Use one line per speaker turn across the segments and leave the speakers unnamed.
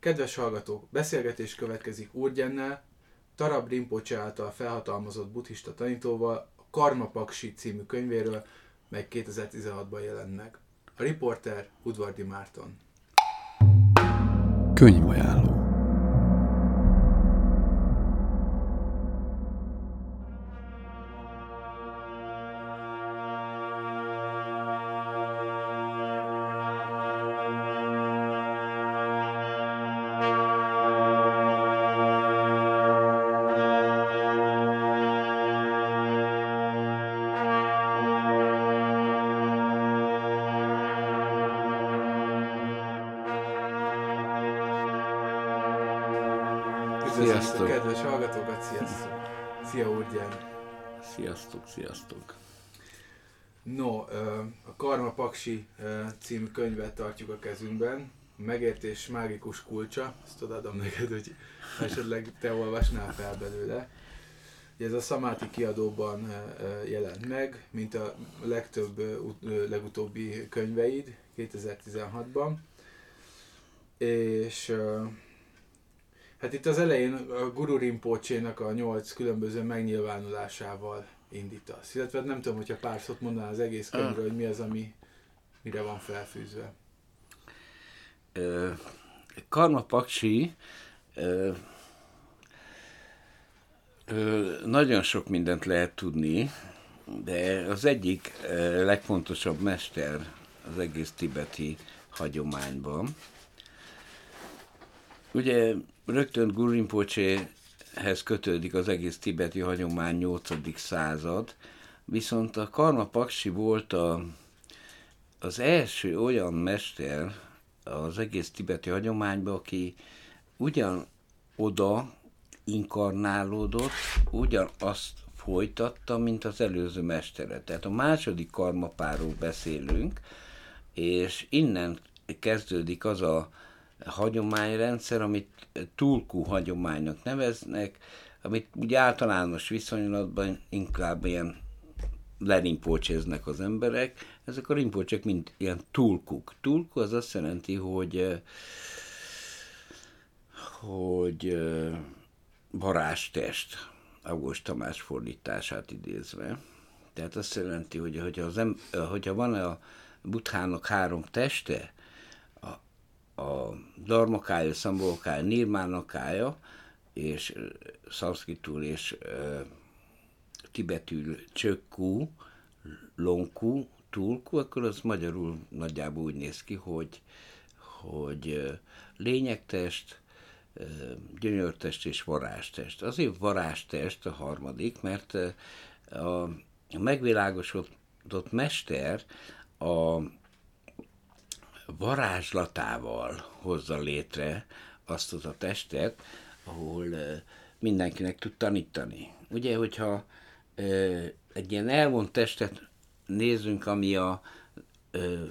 Kedves hallgatók, beszélgetés következik Urgyennel, Tarab Rinpoche által felhatalmazott buddhista tanítóval a Karma Paksi című könyvéről, mely 2016-ban jelent meg. A riporter Udvardi Márton.
Könyvajánló
Ö, című könyvet tartjuk a kezünkben. Megértés mágikus kulcsa, ezt odaadom neked, hogy esetleg te olvasnál fel belőle. Ez a Samáti kiadóban jelent meg, mint a legtöbb, legutóbbi könyveid 2016-ban. És hát itt az elején a Guru Rinpoche-nak a nyolc különböző megnyilvánulásával indítasz. Illetve nem tudom, hogyha pár szót mondanál az egész könyvről, hogy mi az, ami mire van felfűzve.
Ö, Karma Paksi nagyon sok mindent lehet tudni, de az egyik legfontosabb mester az egész tibeti hagyományban. Ugye rögtön Guru Rinpoche-hez kötődik az egész tibeti hagyomány 8. század, viszont a Karma Paksi volt a, az első olyan mester az egész tibeti hagyományban, aki ugyan oda inkarnálódott, ugyanazt folytatta, mint az előző mestere. Tehát a második karmapáról beszélünk, és innen kezdődik az a hagyományrendszer, amit tulku hagyománynak neveznek, amit úgy általános viszonylatban inkább ilyen lerimpócséznek az emberek. Ezek a rimpócsek mind ilyen tulkuk. Tulku az azt jelenti, hogy eh, hogy eh, varázstest, August Tamás fordítását idézve. Tehát azt jelenti, hogy hogyha, az em, hogyha van a buthának három teste, a, a dharmakája, szambókája, nirmánakája, és ö, szanszkritul és ö, tibetül csökkú, lonkú, tulku, akkor az magyarul nagyjából úgy néz ki, hogy, hogy lényegtest, gyönyörtest és varázstest. Azért varázstest a harmadik, mert a, megvilágosodott mester a varázslatával hozza létre azt az a testet, ahol mindenkinek tud tanítani. Ugye, hogyha egy ilyen elvont testet nézzünk, ami a ö,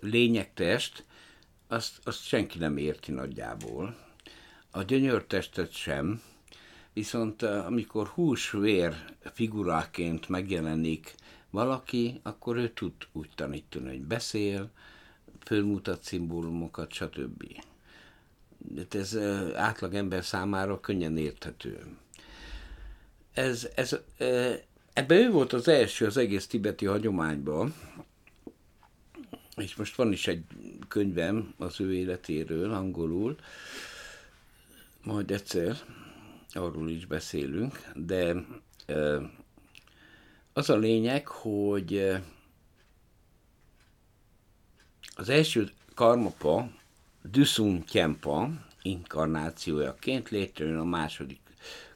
lényegtest, azt, azt senki nem érti nagyjából. A gyönyörtestet sem, viszont amikor hús-vér figuráként megjelenik valaki, akkor ő tud úgy tanítani, hogy beszél, fölmutat szimbólumokat, stb. De ez ö, átlag ember számára könnyen érthető. Ez, ez, ebben ő volt az első az egész tibeti hagyományban, és most van is egy könyvem az ő életéről, angolul, majd egyszer arról is beszélünk, de az a lényeg, hogy az első karmapa, Düsun Kempa inkarnációjaként létrejön a második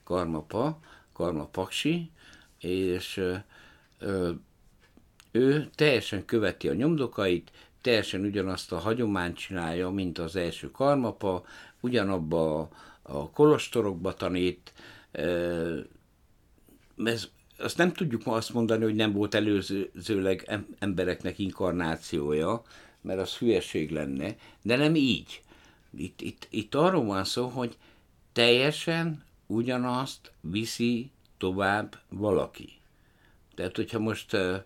karmapa, Karma Paksi, és ö, ő teljesen követi a nyomdokait, teljesen ugyanazt a hagyományt csinálja, mint az első karmapa, ugyanabba a, a kolostorokba tanít, ö, ez, azt nem tudjuk ma azt mondani, hogy nem volt előzőleg em- embereknek inkarnációja, mert az hülyeség lenne, de nem így. Itt, itt, itt arról van szó, hogy teljesen ugyanazt viszi tovább valaki. Tehát, hogyha most uh,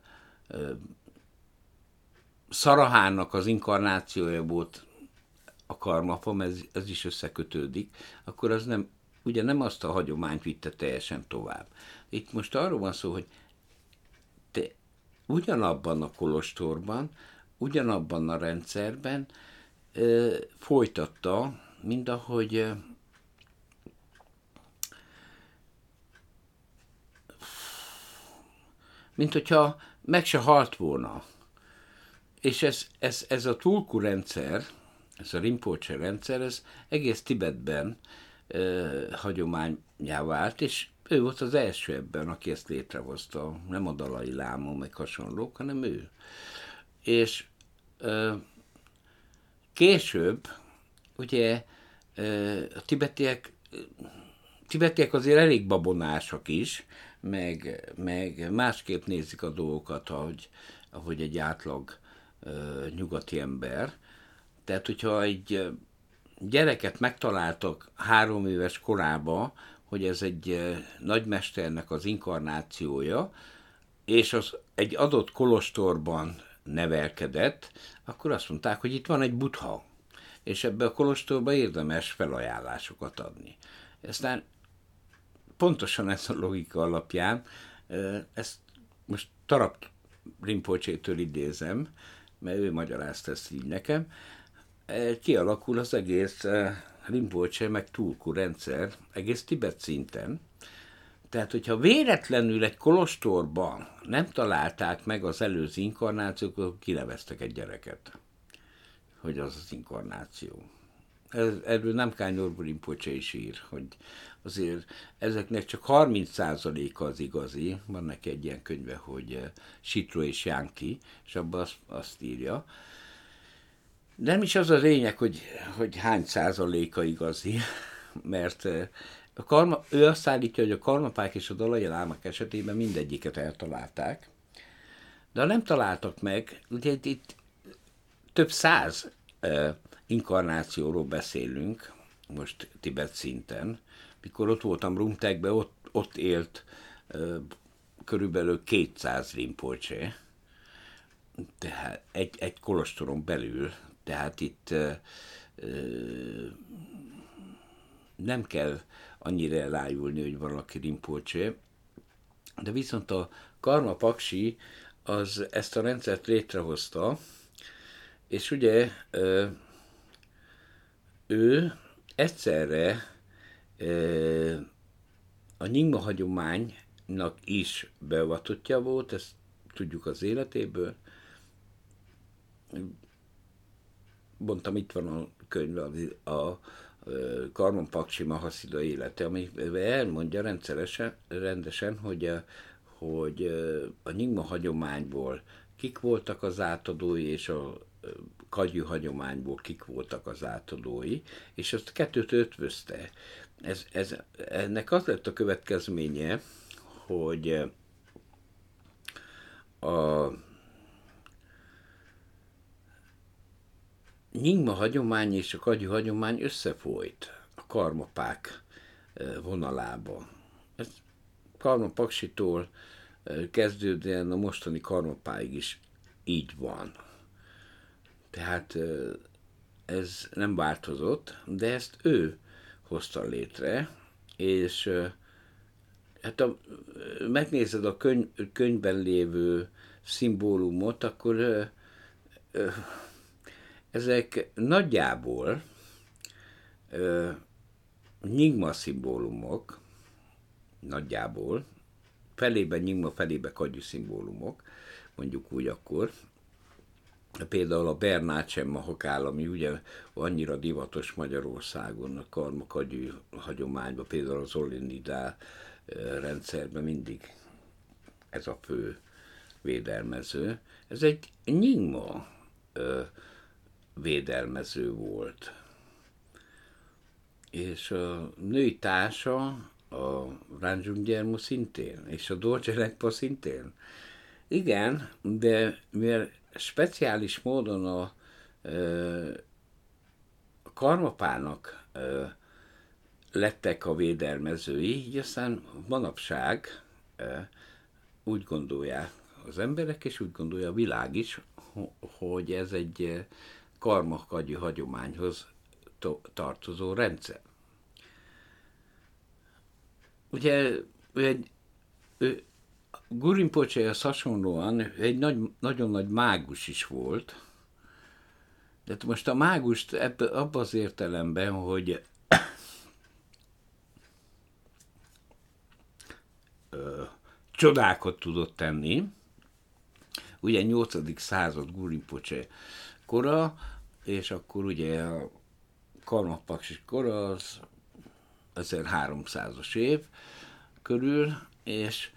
az inkarnációja volt a karmapom, ez, ez is összekötődik, akkor az nem, ugye nem azt a hagyományt vitte teljesen tovább. Itt most arról van szó, hogy te ugyanabban a kolostorban, ugyanabban a rendszerben ö, folytatta, mint ahogy mint hogyha meg se halt volna. És ez, ez, ez a Tulku rendszer, ez a Rinpoche rendszer, ez egész Tibetben ö, hagyományá vált, és ő volt az első ebben, aki ezt létrehozta, nem a Dalai Láma, meg hasonlók, hanem ő. És ö, később, ugye ö, a tibetiek, tibetiek azért elég babonásak is, meg, meg másképp nézik a dolgokat, ahogy, ahogy egy átlag ö, nyugati ember. Tehát, hogyha egy gyereket megtaláltak három éves korába, hogy ez egy nagymesternek az inkarnációja, és az egy adott kolostorban nevelkedett, akkor azt mondták, hogy itt van egy butha, és ebbe a kolostorba érdemes felajánlásokat adni. Aztán pontosan ez a logika alapján, ezt most Tarap Rimpolcsétől idézem, mert ő magyarázta ezt így nekem, kialakul az egész Rinpoche meg Tulku rendszer egész Tibet szinten. Tehát, hogyha véletlenül egy kolostorban nem találták meg az előző inkarnációt, akkor kineveztek egy gyereket, hogy az az inkarnáció. Erről nem Kányor Rinpoche is ír, hogy azért ezeknek csak 30%-a az igazi, van neki egy ilyen könyve, hogy Sitro és Jánki, és abban azt, azt írja, nem is az a lényeg, hogy, hogy hány százaléka igazi, mert a karma, ő azt állítja, hogy a karmapák és a dalai lámak esetében mindegyiket eltalálták, de ha nem találtak meg, ugye itt, itt több száz uh, inkarnációról beszélünk, most Tibet szinten. Mikor ott voltam Rumtekben, ott, ott élt uh, körülbelül 200 rimpolcse, tehát egy, egy kolostoron belül, tehát itt nem kell annyira elájulni, hogy valaki rimpolcsé, de viszont a Karma Paksi az ezt a rendszert létrehozta, és ugye ő egyszerre a nyingma hagyománynak is beavatottja volt, ezt tudjuk az életéből, mondtam, itt van a könyv, a, a Karmon Paksi Mahaszida élete, ami elmondja rendszeresen, rendesen, hogy, a, hogy a nyingma hagyományból kik voltak az átadói, és a kagyű hagyományból kik voltak az átadói, és azt kettőt ötvözte. Ez, ez, ennek az lett a következménye, hogy a Nyingma hagyomány és a kagyú hagyomány összefolyt a karmapák vonalába. Ez karmapaksitól kezdődően a mostani karmapáig is így van. Tehát ez nem változott, de ezt ő hozta létre, és hát ha megnézed a könyv, könyvben lévő szimbólumot, akkor ezek nagyjából ö, nyigma szimbólumok, nagyjából, felébe nyigma, felébe kagyű szimbólumok, mondjuk úgy akkor. Például a Bernácsen mahok ami ugye annyira divatos Magyarországon, a karmakagyű hagyományban, például az Olinidál rendszerben mindig ez a fő védelmező. Ez egy nyingma védelmező volt. És a női társa, a Ranjung Gyermo szintén, és a Dolce Legpa szintén. Igen, de mivel speciális módon a, a karmapának lettek a védelmezői, így aztán manapság úgy gondolják az emberek, és úgy gondolja a világ is, hogy ez egy karmakagyi hagyományhoz tartozó rendszer. Ugye ő egy, Gurinpocséhez hasonlóan egy nagy, nagyon nagy mágus is volt, de most a mágust ebbe, abban az értelemben, hogy csodákat tudott tenni, ugye 8. század Gurinpocsé kora, és akkor ugye a Karmapaksis kora az 1300-as év körül, és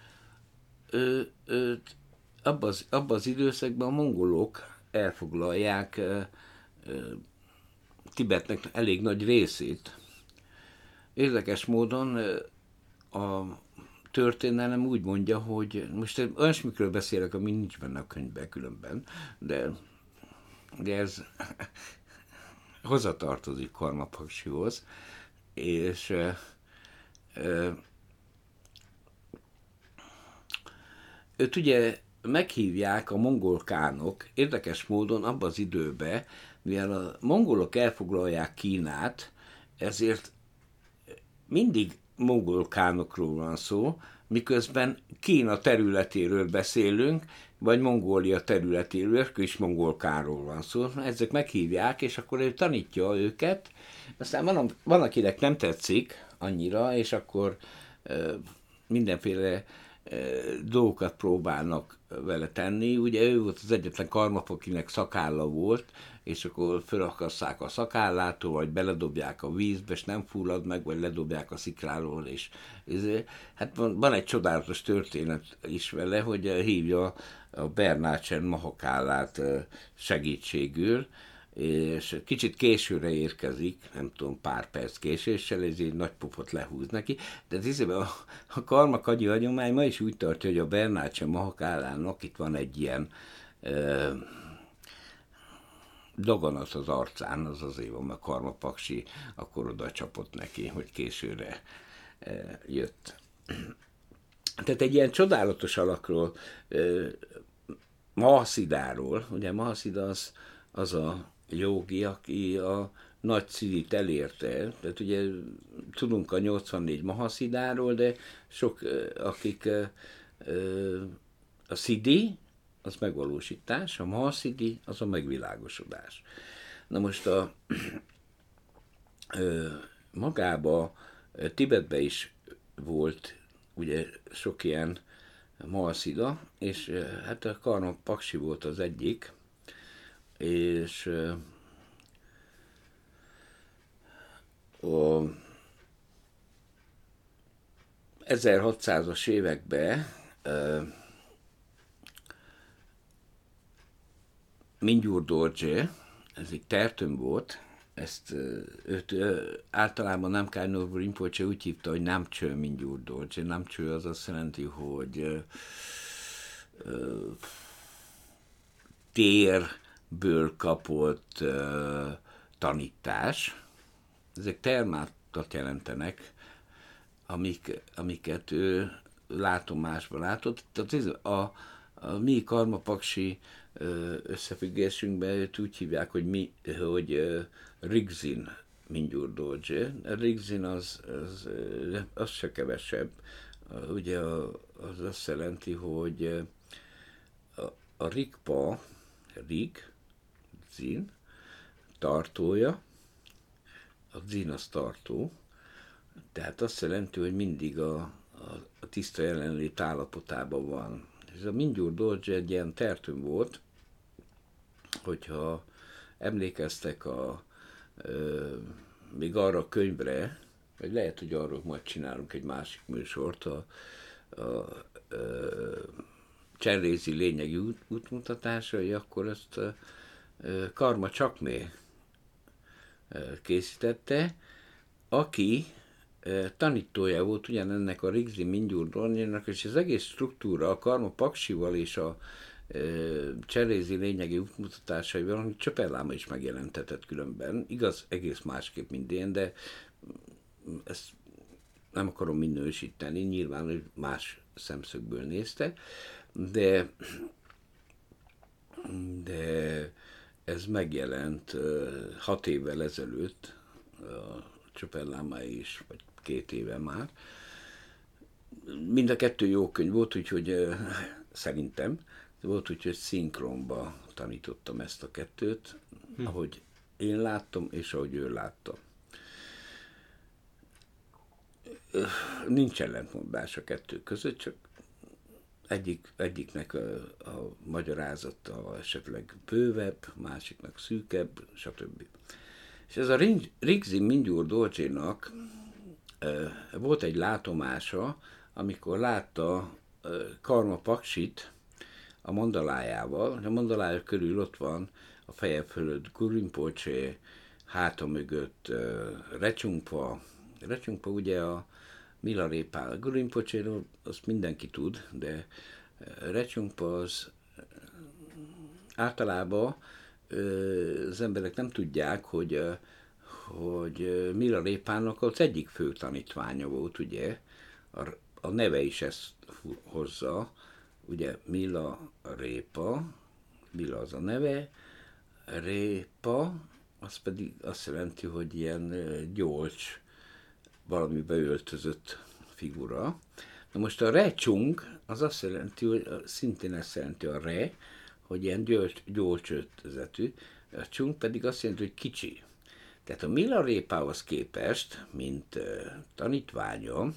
ő, őt abban az, abba az időszakban a mongolok elfoglalják ö, ö, Tibetnek elég nagy részét. Érdekes módon a történelem úgy mondja, hogy most olyasmikről beszélek, ami nincs benne a könyvben különben, de, de ez hozzatartozik Karmapaksihoz, és e, e, őt ugye meghívják a mongol kánok érdekes módon abban az időben, mivel a mongolok elfoglalják Kínát, ezért mindig mongol kánokról van szó, miközben Kína területéről beszélünk, vagy Mongólia területéről, is mongol kánról van szó. Ezek meghívják, és akkor ő tanítja őket, aztán van, van akinek nem tetszik annyira, és akkor e, mindenféle dolgokat próbálnak vele tenni. Ugye ő volt az egyetlen karmap, akinek szakálla volt, és akkor felakasszák a szakállától, vagy beledobják a vízbe, és nem fullad meg, vagy ledobják a szikráról, és ez, hát van, van egy csodálatos történet is vele, hogy hívja a Bernácsen mahakállát segítségül, és kicsit későre érkezik, nem tudom, pár perc késéssel, ez egy nagy pofot lehúz neki, de az a, a karmakagyi hagyomány ma is úgy tartja, hogy a Bernácsen mahakállának itt van egy ilyen daganat az arcán, az azért van, mert Karmapaksi akkor oda csapott neki, hogy későre e, jött. Tehát egy ilyen csodálatos alakról, e, Mahaszidáról, ugye Mahaszida az, az a jogi, aki a nagy szidit elérte. Tehát ugye tudunk a 84 Mahaszidáról, de sok, akik a Szidi, az megvalósítás, a mahaszidi az a megvilágosodás. Na most a magába Tibetbe is volt ugye sok ilyen mahaszida, és hát a Karma Paksi volt az egyik, és a 1600-as években Mingyur Dorje, ez egy tertön volt, ezt őt általában nem Kárnó Rinpoche úgy hívta, hogy nem cső Mingyur Dorje. Nem cső az azt jelenti, hogy térből kapott tanítás. Ezek termátat jelentenek, amik, amiket ő látomásban látott. Tehát a, a mi karmapaksi összefüggésünkben őt úgy hívják, hogy mi, hogy Rigzin Mingyur Dolce. Rigzin az, az, az se kevesebb. Ugye az azt jelenti, hogy a, a Rigpa, Rig, Zin, tartója, a Zin az tartó, tehát azt jelenti, hogy mindig a, a, a tiszta jelenlét állapotában van. Ez a Mingyur Dolce egy ilyen tertüm volt, hogyha emlékeztek a, ö, még arra a könyvre, vagy lehet, hogy arról majd csinálunk egy másik műsort, a, a, a cserrézi lényegi út, útmutatásai, akkor ezt Karma Csakmé készítette, aki tanítója volt ugyanennek a Rigzi Mingyur Dornyának, és az egész struktúra a Karma Paksival és a cserézi lényegi útmutatásaival, amit Csöperláma is megjelentetett különben, igaz, egész másképp, mint én, de ezt nem akarom minősíteni, nyilván, hogy más szemszögből nézte, de, de ez megjelent hat évvel ezelőtt, Csopellámai is, vagy két éve már. Mind a kettő jó könyv volt, úgyhogy szerintem, volt, úgyhogy szinkronba tanítottam ezt a kettőt, hm. ahogy én láttam, és ahogy ő látta. Nincs ellentmondás a kettő között, csak egyik, egyiknek a, a magyarázata esetleg bővebb, másiknak szűkebb, stb. És ez a Rigzi Mingyúr Dolcsénak volt egy látomása, amikor látta Karma Paksit a mandalájával, a mandalája körül ott van a feje fölött Gurimpolcsé, háta mögött Recsungpa. Recsungpa ugye a Milarépál. Gurimpolcséről azt mindenki tud, de Recsungpa az általában az emberek nem tudják, hogy, hogy Mila Répának az egyik fő tanítványa volt, ugye, a, a neve is ezt hozza, ugye Mila Répa, Mila az a neve, Répa, az pedig azt jelenti, hogy ilyen gyolcs, valami beöltözött figura. Na most a recsung, az azt jelenti, hogy szintén ezt jelenti a re, hogy ilyen gyolcsöltözetű, a csung pedig azt jelenti, hogy kicsi. Tehát a Mila Répához képest, mint uh, tanítványa,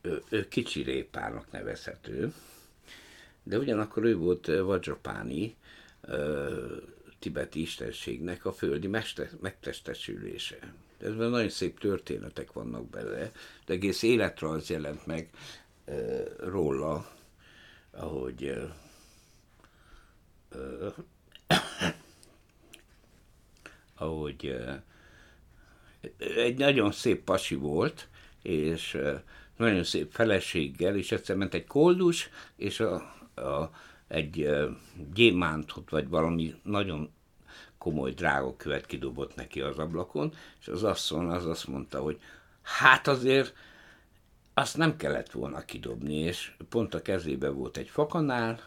ő, ő kicsi répának nevezhető, de ugyanakkor ő volt Vajrapáni, uh, tibeti istenségnek a földi mester, megtestesülése. Ez nagyon szép történetek vannak bele, de egész életrajz jelent meg uh, róla, ahogy uh, ahogy egy nagyon szép pasi volt, és nagyon szép feleséggel, és egyszer ment egy koldus, és a, a, egy gyémántot, vagy valami nagyon komoly drága követ kidobott neki az ablakon, és az asszony az azt mondta, hogy hát azért azt nem kellett volna kidobni, és pont a kezébe volt egy fakanál,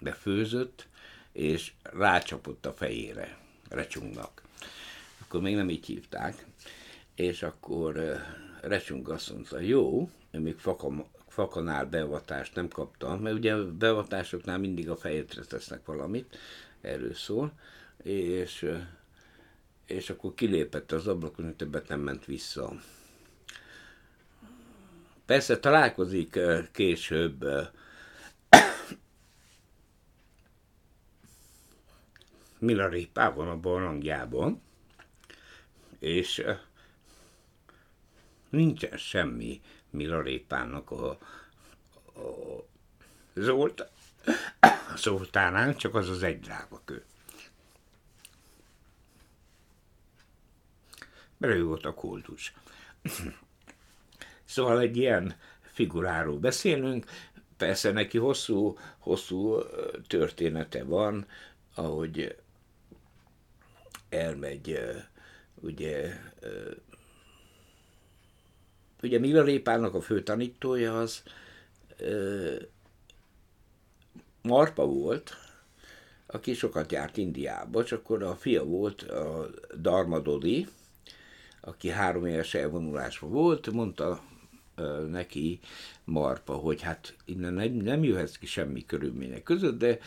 befőzött, és rácsapott a fejére, recsungnak. Akkor még nem így hívták, és akkor recsung azt mondta, jó, ő még fakam, fakanál beavatást nem kapta, mert ugye beavatásoknál mindig a fejedre tesznek valamit, erről szól, és, és akkor kilépett az ablakon, hogy többet nem ment vissza. Persze találkozik később Milarépában a barlangjában, és nincsen semmi Milarépának a, a Zolt, Zoltánán, csak az az egy drága kő. Volt a koldus. szóval egy ilyen figuráról beszélünk, persze neki hosszú, hosszú története van, ahogy elmegy, ugye, ugye Mila Répának a fő tanítója az Marpa volt, aki sokat járt Indiába, csak akkor a fia volt a Darmadodi, aki három éves elvonulásban volt, mondta neki Marpa, hogy hát innen nem, nem jöhetsz ki semmi körülmények között, de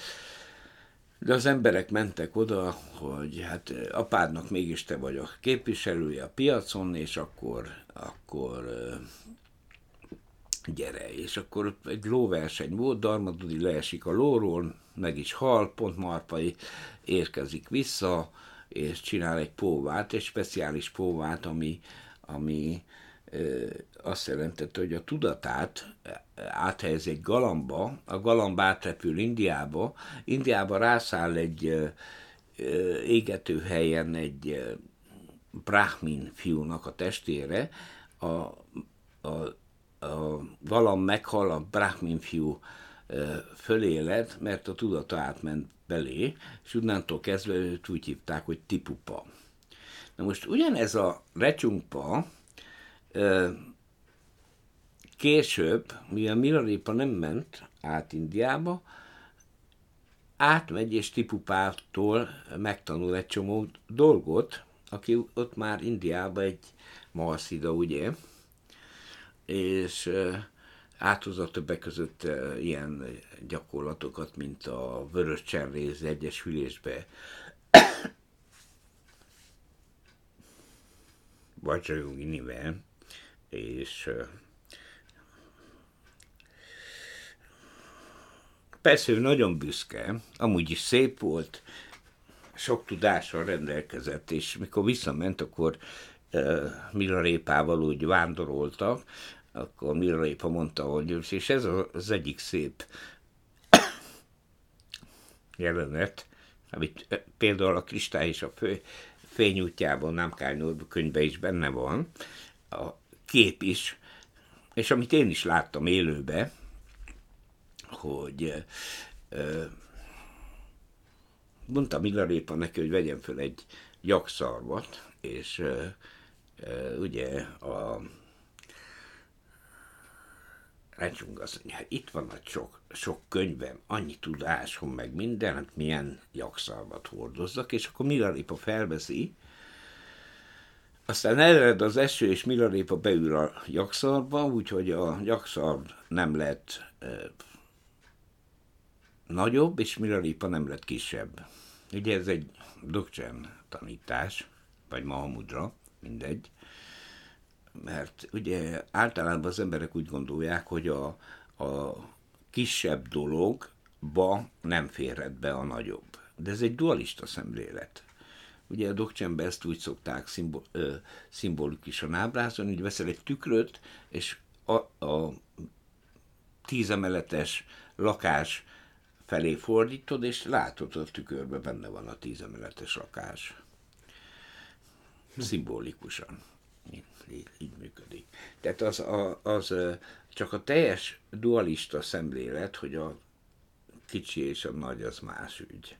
de az emberek mentek oda, hogy hát apádnak mégis te vagy a képviselője a piacon, és akkor, akkor gyere. És akkor egy lóverseny volt, Darmadudi leesik a lóról, meg is hal, pont Marpai érkezik vissza, és csinál egy póvát, egy speciális póvát, ami, ami azt jelentette, hogy a tudatát áthelyez egy galamba, a galamb átrepül Indiába, Indiába rászáll egy égető helyen egy brahmin fiúnak a testére, a, a, a galamb meghal, a brahmin fiú föléled, mert a tudata átment belé, és onnantól kezdve őt úgy hívták, hogy tipupa. Na most ugyanez a recsungpa, Később, mivel Milarépa nem ment át Indiába, átmegy és Tipupától megtanul egy csomó dolgot, aki ott már Indiában egy Mahaszida, ugye, és áthozott többek között ilyen gyakorlatokat, mint a vörös cserrész egyesülésbe, Vajrayoginivel, és persze ő nagyon büszke, amúgy is szép volt, sok tudással rendelkezett, és mikor visszament, akkor uh, Répával úgy vándoroltak, akkor Répa mondta, hogy és ez az egyik szép jelenet, amit például a Kristály és a fő, fényútjában, nem kell könyvben is benne van, a kép is, és amit én is láttam élőbe, hogy ö, mondta Milarépa neki, hogy vegyen föl egy jakszarvat, és ö, ö, ugye a Rácsunk azt mondja, hát itt van a sok, sok könyvem, annyi tudásom, meg minden, hát milyen jakszalvat hordozzak, és akkor Milarépa felveszi, aztán ered az eső, és Milarépa beül a jakszarba, úgyhogy a jakszar nem lett e, nagyobb, és Milarépa nem lett kisebb. Ugye ez egy Dokcsen tanítás, vagy Mahamudra, mindegy mert ugye általában az emberek úgy gondolják, hogy a, a kisebb dologba nem férhet be a nagyobb. De ez egy dualista szemlélet. Ugye a Dokcsenben ezt úgy szokták szimbol, ö, szimbolikusan ábrázolni, hogy veszel egy tükröt, és a, a tízemeletes lakás felé fordítod, és látod, a tükörben benne van a tízemeletes lakás. Szimbolikusan így, működik. Tehát az, a, az csak a teljes dualista szemlélet, hogy a kicsi és a nagy az más ügy.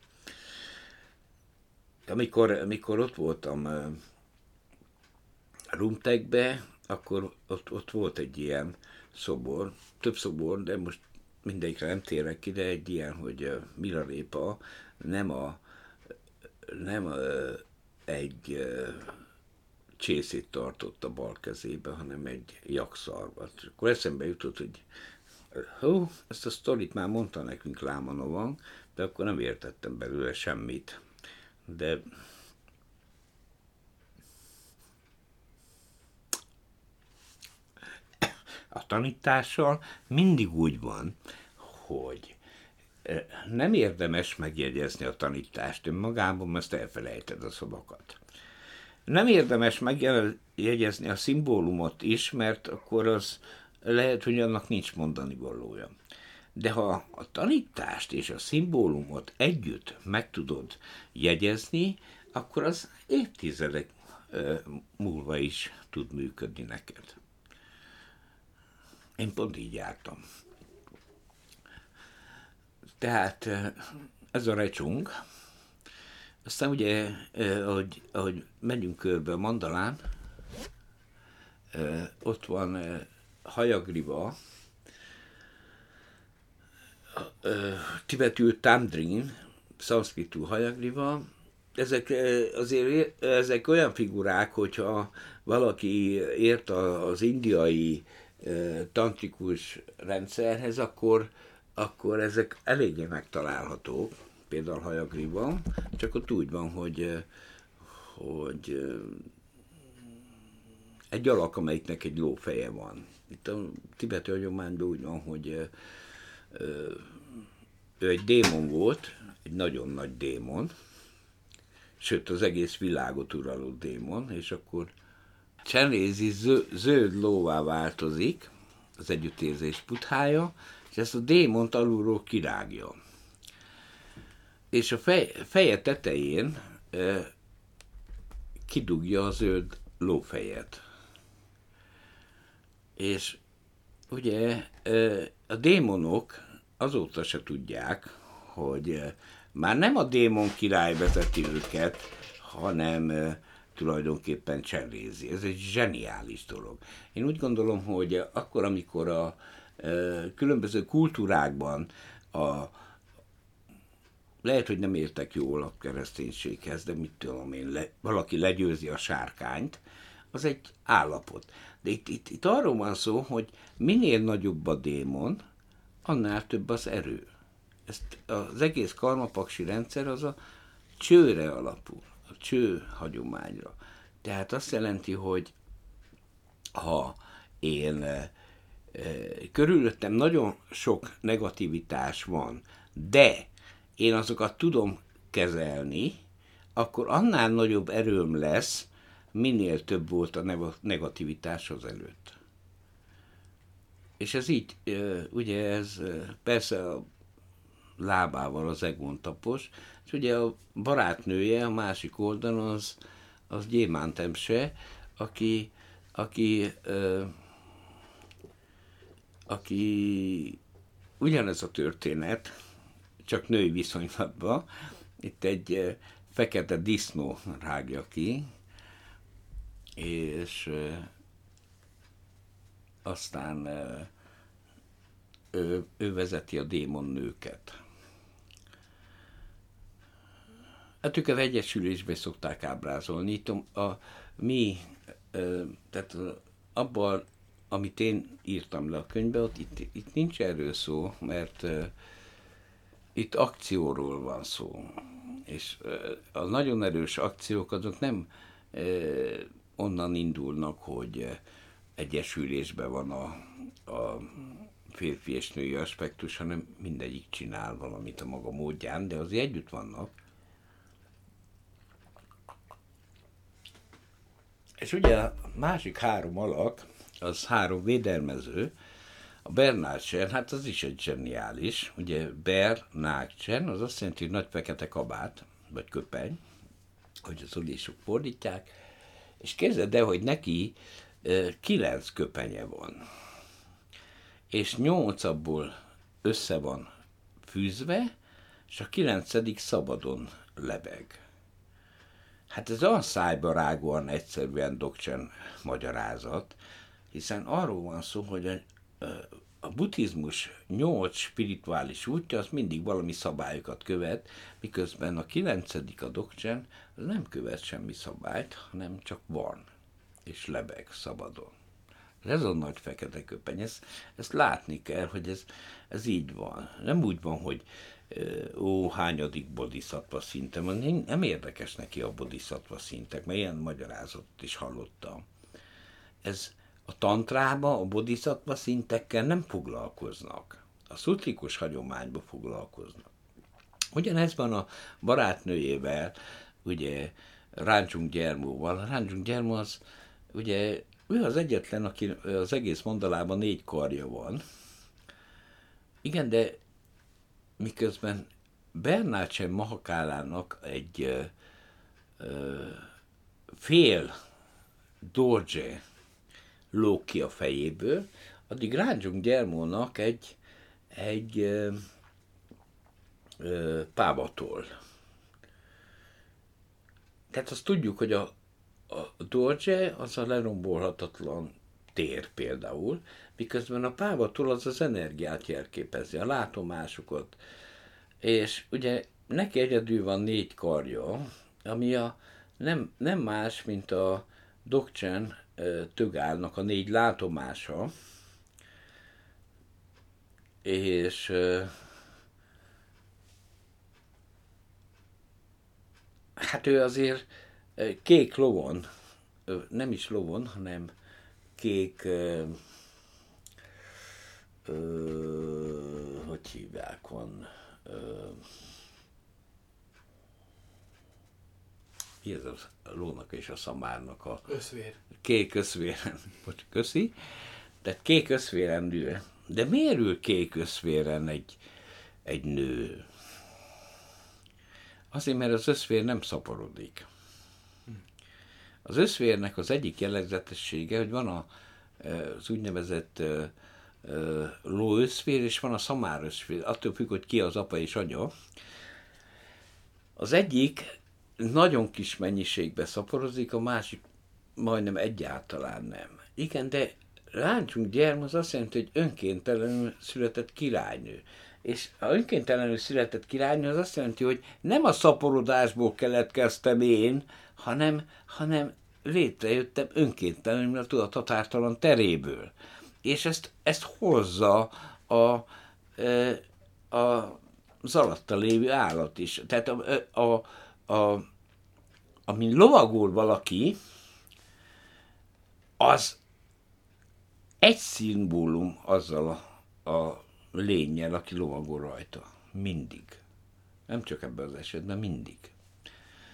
Amikor, amikor ott voltam Rumtekbe, akkor ott, ott volt egy ilyen szobor, több szobor, de most mindegyikre nem térek ki, de egy ilyen, hogy Mirarépa nem a nem a, egy csészét tartott a bal kezébe, hanem egy jakszarvat. Akkor eszembe jutott, hogy hó, ezt a sztorit már mondta nekünk Lámanova, de akkor nem értettem belőle semmit. De a tanítással mindig úgy van, hogy eh, nem érdemes megjegyezni a tanítást önmagában, mert elfelejted a szavakat. Nem érdemes megjegyezni a szimbólumot is, mert akkor az lehet, hogy annak nincs mondani valója. De ha a tanítást és a szimbólumot együtt meg tudod jegyezni, akkor az évtizedek múlva is tud működni neked. Én pont így jártam. Tehát ez a recsung, aztán ugye, ahogy, ahogy megyünk körbe a Mandalán, ott van Hajagriva, tibetül Tamdrin, szanszkritú Hajagriva, ezek azért ezek olyan figurák, hogyha valaki ért az indiai tantrikus rendszerhez, akkor, akkor ezek eléggé megtalálhatók például hajagriban, csak ott úgy van, hogy, hogy egy alak, amelyiknek egy lófeje van. Itt a tibeti hagyományban úgy van, hogy ő egy démon volt, egy nagyon nagy démon, sőt az egész világot uraló démon, és akkor Csenézi zöld lóvá változik, az együttérzés puthája, és ezt a démont alulról kirágja és a fej, feje tetején e, kidugja a zöld lófejet. És ugye e, a démonok azóta se tudják, hogy e, már nem a démon király vezeti őket, hanem e, tulajdonképpen cserézi. Ez egy zseniális dolog. Én úgy gondolom, hogy akkor, amikor a e, különböző kultúrákban a lehet, hogy nem értek jól a kereszténységhez, de mit tudom én, le, valaki legyőzi a sárkányt, az egy állapot. De itt, itt, itt arról van szó, hogy minél nagyobb a démon, annál több az erő. Ezt az egész karmapaksi rendszer az a csőre alapul, a cső hagyományra. Tehát azt jelenti, hogy ha én e, körülöttem nagyon sok negativitás van, de én azokat tudom kezelni, akkor annál nagyobb erőm lesz, minél több volt a negativitás az előtt. És ez így, ugye ez persze a lábával az Egon tapos, és ugye a barátnője a másik oldalon az, az Gyémántemse, aki, aki, aki ugyanez a történet, csak női viszonylatban. Itt egy fekete disznó rágja ki, és aztán ő, ő vezeti a démon nőket. Hát ők az egyesülésbe szokták ábrázolni. Itt a mi, tehát abban, amit én írtam le a könyvbe, ott itt, itt nincs erről szó, mert itt akcióról van szó. És a nagyon erős akciók azok nem onnan indulnak, hogy egyesülésben van a, a férfi és női aspektus, hanem mindegyik csinál valamit a maga módján, de azért együtt vannak. És ugye a másik három alak, az három védelmező, a Bernátsen, hát az is egy zseniális, ugye Bernátsen, az azt jelenti, hogy nagy fekete kabát, vagy köpeny, hogy az odésok fordítják, és képzeld el, hogy neki kilenc köpenye van, és nyolc abból össze van fűzve, és a kilencedik szabadon lebeg. Hát ez olyan szájba rágóan egyszerűen dokcsen magyarázat, hiszen arról van szó, hogy a, buddhizmus nyolc spirituális útja, az mindig valami szabályokat követ, miközben a kilencedik a dokcsen nem követ semmi szabályt, hanem csak van, és lebeg szabadon. Ez a nagy fekete köpeny, ezt, ezt látni kell, hogy ez, ez így van. Nem úgy van, hogy ó, hányadik bodhisattva szintem, nem érdekes neki a bodhisattva szintek, mert ilyen magyarázatot is hallottam. Ez a tantrába, a bodhisattva szintekkel nem foglalkoznak. A szutrikus hagyományba foglalkoznak. Ugyanez van a barátnőjével, ugye Ráncsunk Gyermóval. Ráncsunk Gyermó az, ugye ő az egyetlen, aki az egész mondalában négy karja van. Igen, de miközben Bernácsen Mahakálának egy ö, ö, fél Dorje lóg ki a fejéből, addig Ráncsunk Gyermónak egy, egy ö, ö, pávatol. Tehát azt tudjuk, hogy a, a Dorje az a lerombolhatatlan tér például, miközben a pávatól az az energiát jelképezi, a látomásokat. És ugye neki egyedül van négy karja, ami a, nem, nem más, mint a Dokcsen tögálnak a négy látomása, és hát ő azért kék lovon, nem is lovon, hanem kék, ö, ö, hogy hívják, van, ö, ez a lónak és a szamárnak a...
Összvér.
Kék összvéren, bocs, köszi. Tehát kék összvéren nő. De miért ül kék összvéren egy, egy nő? Azért, mert az összvér nem szaporodik. Az összvérnek az egyik jellegzetessége, hogy van a, az úgynevezett lóösszvér, és van a szamárösszvér, attól függ, hogy ki az apa és anya. Az egyik nagyon kis mennyiségbe szaporozik, a másik majdnem egyáltalán nem. Igen, de Ráncsunk gyerm az azt jelenti, hogy önkéntelenül született királynő. És ha önkéntelenül született királynő, az azt jelenti, hogy nem a szaporodásból keletkeztem én, hanem, hanem létrejöttem önkéntelenül a tudathatártalan teréből. És ezt, ezt hozza a, a, a az alatta lévő állat is. Tehát a, a, a, amin lovagol valaki, az egy szimbólum azzal a, a lényel, aki lovagol rajta. Mindig. Nem csak ebben az esetben, mindig.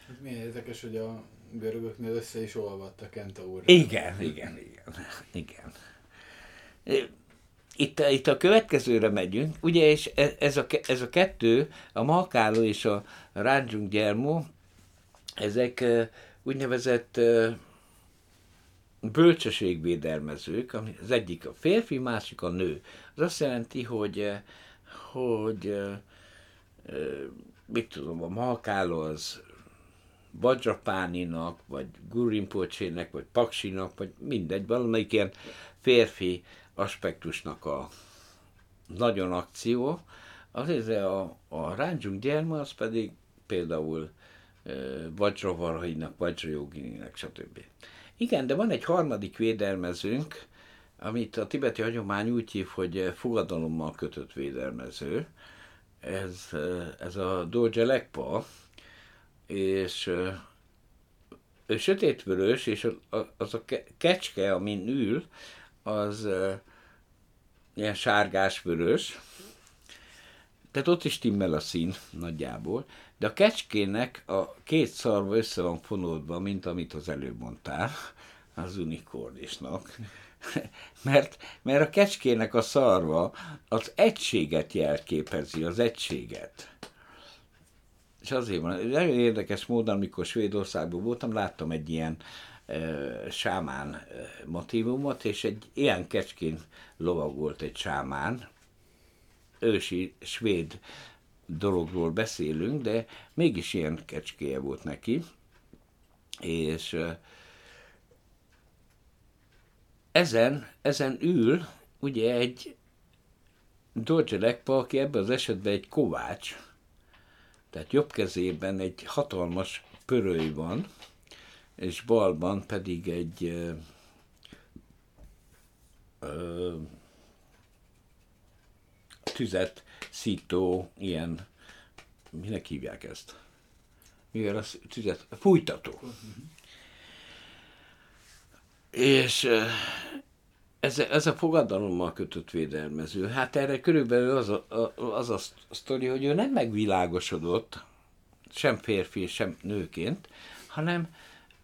Hát milyen érdekes, hogy a görögöknél össze is olvadt a kentaur.
Igen, igen, igen. igen. Itt, itt a következőre megyünk, ugye, és e, ez a, ez a kettő, a Malkáló és a Ráncsunk gyermó, ezek úgynevezett bölcsességvédelmezők, ami az egyik a férfi, másik a nő. Az azt jelenti, hogy, hogy mit tudom, a Malkáló az Vajrapáninak, vagy Gurimpocsének, vagy Paksinak, vagy mindegy, valamelyik ilyen férfi aspektusnak a nagyon akció, azért a, a Ráncsunk gyerme az pedig például Vajravarhainak, Vajrajogininek, stb. Igen, de van egy harmadik védelmezőnk, amit a tibeti hagyomány úgy hív, hogy fogadalommal kötött védelmező. Ez, ez a Dorje Lekpa, és ő sötétvörös, és az a kecske, amin ül, az ilyen sárgás-vörös, tehát ott is timmel a szín nagyjából, de a kecskének a két szarva össze van fonódva, mint amit az előbb mondtál, az unikornisnak. mert, mert a kecskének a szarva az egységet jelképezi, az egységet. És azért van, nagyon érdekes módon, amikor Svédországban voltam, láttam egy ilyen sámán motivumot, és egy ilyen kecskén lovagolt egy sámán, ősi svéd dologról beszélünk, de mégis ilyen kecskéje volt neki, és ezen, ezen ül ugye egy Dolce Lekpa, aki ebben az esetben egy kovács, tehát jobb kezében egy hatalmas pöröly van, és balban pedig egy ö, ö, tüzet szító ilyen, minek hívják ezt? Mivel az tüzet? Fújtató. És ez, ez a fogadalommal kötött védelmező. Hát erre körülbelül az a, az a sztori, hogy ő nem megvilágosodott, sem férfi, sem nőként, hanem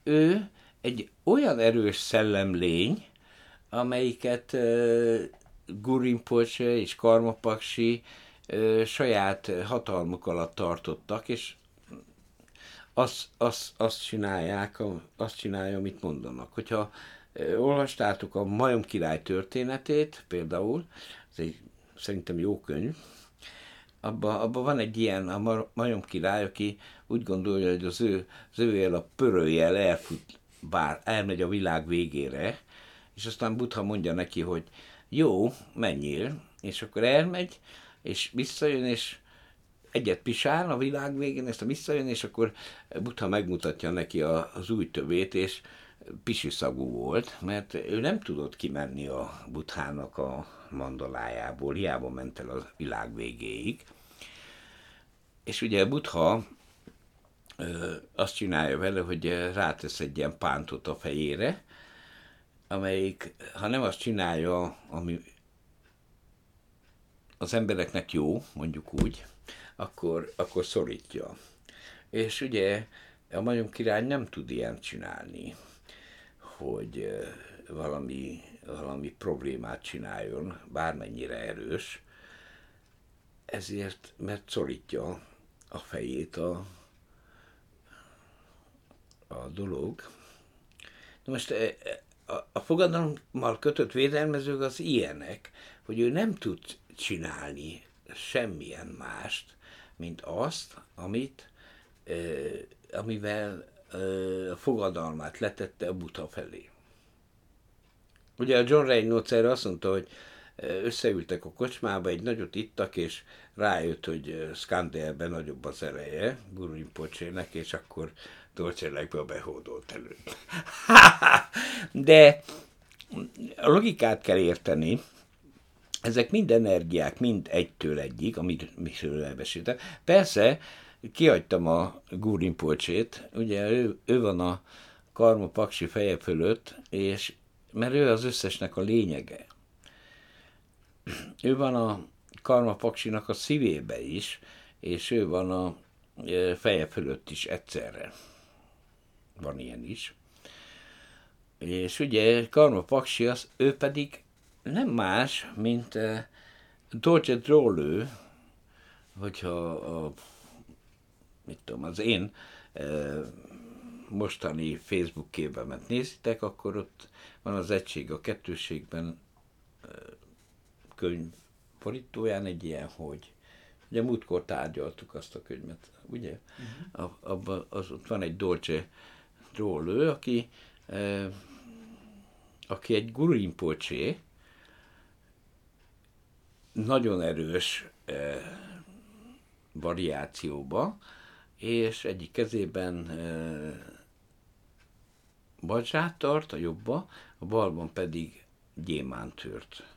ő egy olyan erős szellemlény, amelyiket uh, Gurinpoche és Karmapaksi uh, saját hatalmuk alatt tartottak, és azt, azt, azt csinálják, azt csinálja, amit mondanak. Hogyha uh, olvastátok a Majom király történetét, például, ez egy szerintem jó könyv, abban abba van egy ilyen, a majom király, aki úgy gondolja, hogy az ő, az ő a pörőjel elfut, bár elmegy a világ végére, és aztán Buddha mondja neki, hogy jó, menjél, és akkor elmegy, és visszajön, és egyet pisál a világ végén, ezt a visszajön, és akkor Buddha megmutatja neki a, az új tövét, és pisiszagú volt, mert ő nem tudott kimenni a Buthának a mandalájából, hiába ment el a világ végéig. És ugye Butha azt csinálja vele, hogy rátesz egy ilyen pántot a fejére, amelyik, ha nem azt csinálja, ami az embereknek jó, mondjuk úgy, akkor, akkor szorítja. És ugye a majom király nem tud ilyen csinálni, hogy valami, valami problémát csináljon, bármennyire erős, ezért, mert szorítja a fejét a, a dolog. Na most e, e, a, fogadalommal kötött védelmezők az ilyenek, hogy ő nem tud csinálni semmilyen mást, mint azt, amit, eh, amivel a fogadalmát letette a buta felé. ugye a John Reynolds erre azt mondta, hogy összeültek a kocsmába, egy nagyot ittak, és rájött, hogy Skandelben nagyobb az ereje, Gurin Pocsének, és akkor Dolcselekből behódolt elő. De a logikát kell érteni, ezek mind energiák, mind egytől egyik, amit Michel elbesílte. Persze, kiadtam a Gurin Polcsét, ugye ő, ő van a Karma Paksi feje fölött, és mert ő az összesnek a lényege. Ő van a Karma Paksinak a szívébe is, és ő van a feje fölött is egyszerre. Van ilyen is. És ugye Karma Paksi, az, ő pedig nem más, mint uh, Dolce Drolő, hogyha a, mit tudom, az én uh, mostani Facebook képemet nézitek, akkor ott van az egység a kettőségben uh, könyv borítóján egy ilyen, hogy ugye múltkor tárgyaltuk azt a könyvet, ugye? Uh-huh. Abban az, ott van egy Dolce Drolő, aki, uh, aki egy Gurimpolcsé, nagyon erős eh, variációba, és egyik kezében eh, badzsát tart, a jobba, a balban pedig gyémántőrt.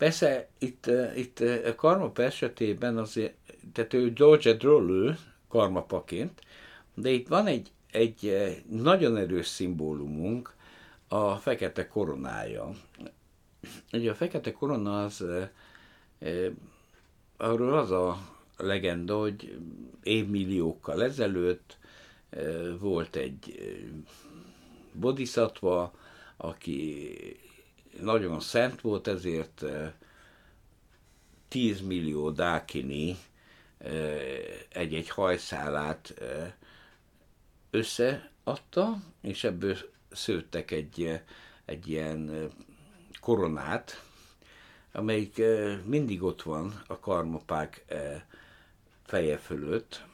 Persze itt, itt a karmapa esetében azért, tehát ő George Drollő karmapaként, de itt van egy, egy nagyon erős szimbólumunk, a fekete koronája. Ugye a fekete korona az arról az a legenda, hogy évmilliókkal ezelőtt volt egy bodhisattva, aki nagyon szent volt, ezért 10 millió dákini egy-egy hajszálát összeadta, és ebből szőttek egy, egy ilyen koronát, amelyik mindig ott van a karmapák feje fölött,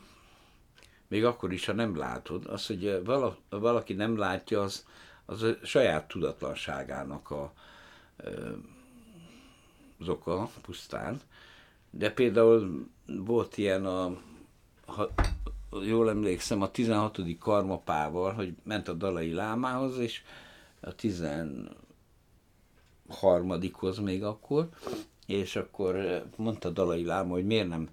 még akkor is, ha nem látod. Az, hogy valaki nem látja, az, az a saját tudatlanságának a, az oka pusztán. De például volt ilyen a, ha jól emlékszem, a 16. karmapával, hogy ment a Dalai Lámához, és a 10 harmadikhoz még akkor, és akkor mondta Dalai Láma, hogy miért nem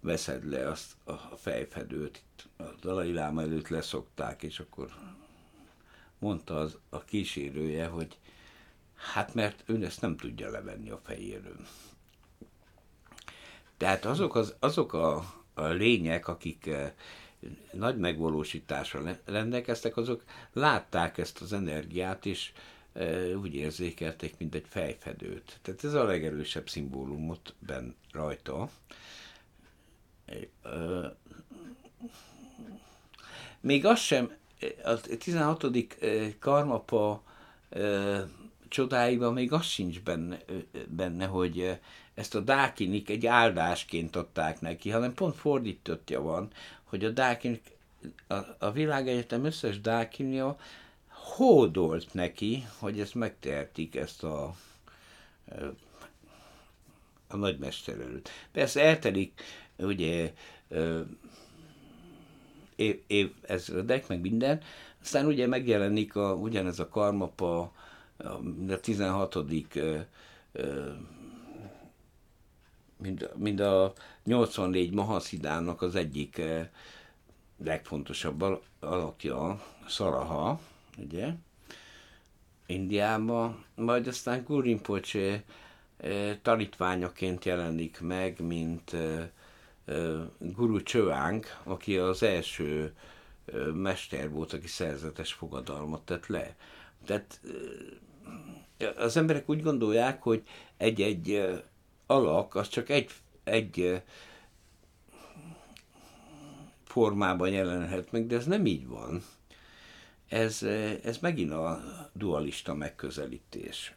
veszed le azt a fejfedőt. Itt a Dalai Láma előtt leszokták, és akkor mondta az, a kísérője, hogy hát mert ön ezt nem tudja levenni a fejéről. Tehát azok, az, azok a, a lények, akik nagy megvalósításra rendelkeztek, azok látták ezt az energiát, és úgy érzékelték, mint egy fejfedőt. Tehát ez a legerősebb szimbólumot ben rajta. Még az sem, a 16. karmapa csodáiban még az sincs benne, benne, hogy ezt a dákinik egy áldásként adták neki, hanem pont fordítottja van, hogy a dákinik, a, a világegyetem összes dákinja hódolt neki, hogy ezt megtehetik, ezt a, a nagymester előtt. Persze eltelik, ugye, év, év ezredek, meg minden, aztán ugye megjelenik a, ugyanez a karmapa, a 16 mind, mind a 84 Mahaszidának az egyik legfontosabb alakja, Szaraha, ugye, Indiába, majd aztán Gurinpoche tanítványaként jelenik meg, mint Guru Csövánk, aki az első mester volt, aki szerzetes fogadalmat tett le. Tehát az emberek úgy gondolják, hogy egy-egy alak az csak egy, egy formában jelenhet meg, de ez nem így van ez, ez megint a dualista megközelítés.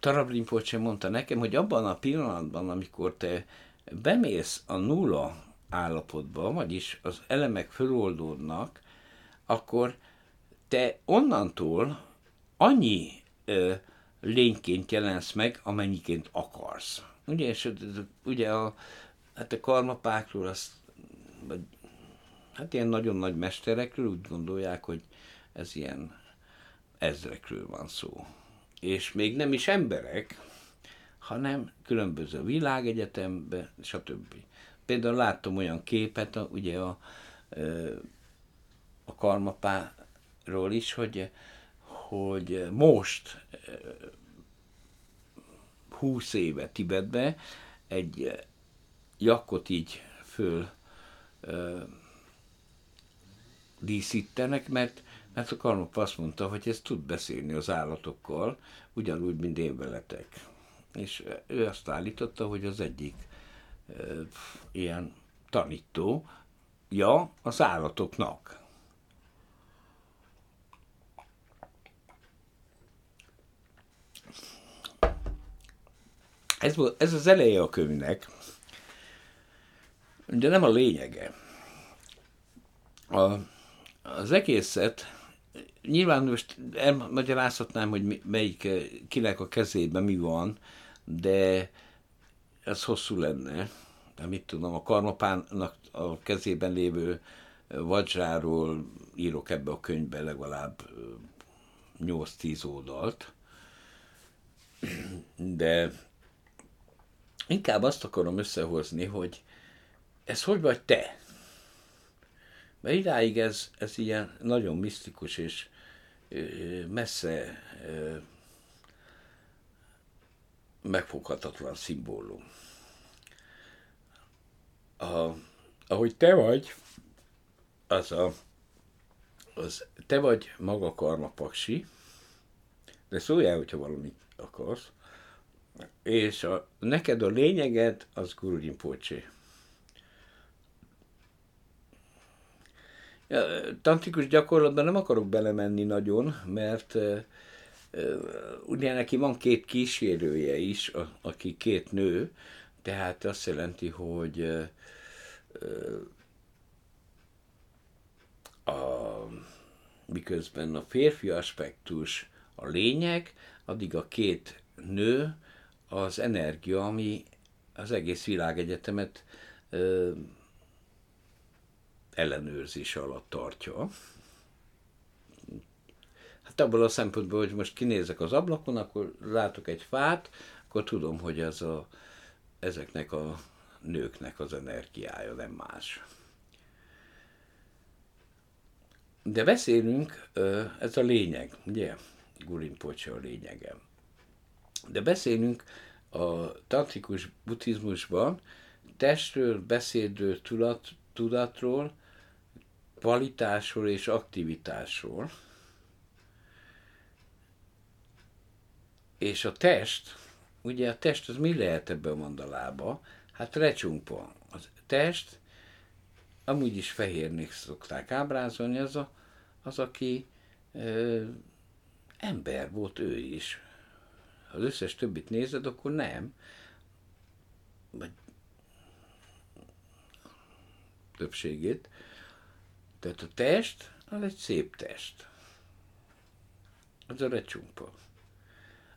Tarablin Pocsé mondta nekem, hogy abban a pillanatban, amikor te bemész a nulla állapotba, vagyis az elemek föloldódnak, akkor te onnantól annyi ö, lényként jelensz meg, amennyiként akarsz. Ugye, és ugye a, hát a karmapákról azt, vagy, hát ilyen nagyon nagy mesterekről úgy gondolják, hogy ez ilyen ezrekről van szó. És még nem is emberek, hanem különböző világegyetemben, stb. Például láttam olyan képet, ugye a, a karmapáról is, hogy, hogy most 20 éve Tibetbe egy jakkot így föl ö, díszítenek, mert, mert a karmapa azt mondta, hogy ez tud beszélni az állatokkal, ugyanúgy, mint én veletek. És ő azt állította, hogy az egyik ö, ilyen tanító, ja, az állatoknak. Ez, volt, ez az eleje a könyvnek, de nem a lényege. A, az egészet nyilván most elmagyarázhatnám, hogy melyik, kinek a kezében mi van, de ez hosszú lenne. De mit tudom, a karmapának a kezében lévő vadzsáról írok ebbe a könyvbe legalább 8-10 oldalt, de inkább azt akarom összehozni, hogy ez hogy vagy te? Mert idáig ez, ez ilyen nagyon misztikus és messze megfoghatatlan szimbólum. A, ahogy te vagy, az a, az te vagy maga karmapaksi, de szóljál, hogyha valamit akarsz, és a, neked a lényeged az Guru Rinpoche. Tantrikus gyakorlatban nem akarok belemenni nagyon, mert ugye neki van két kísérője is, aki két nő, tehát azt jelenti, hogy uh, a, miközben a férfi aspektus a lényeg, addig a két nő az energia, ami az egész világegyetemet ö, ellenőrzés alatt tartja. Hát abból a szempontból, hogy most kinézek az ablakon, akkor látok egy fát, akkor tudom, hogy ez a, ezeknek a nőknek az energiája, nem más. De beszélünk, ez a lényeg, ugye? Gulimpocsa a lényege. De beszélünk a tantrikus buddhizmusban testről, beszédről, tudat, tudatról, kvalitásról és aktivitásról. És a test, ugye a test az mi lehet ebben a mandalába? Hát recsumpa. Az test, amúgy is fehérnek szokták ábrázolni, az, a, az aki ö, ember volt ő is. Ha az összes többit nézed, akkor nem. Vagy többségét. Tehát a test, az egy szép test. Az a recsumpa.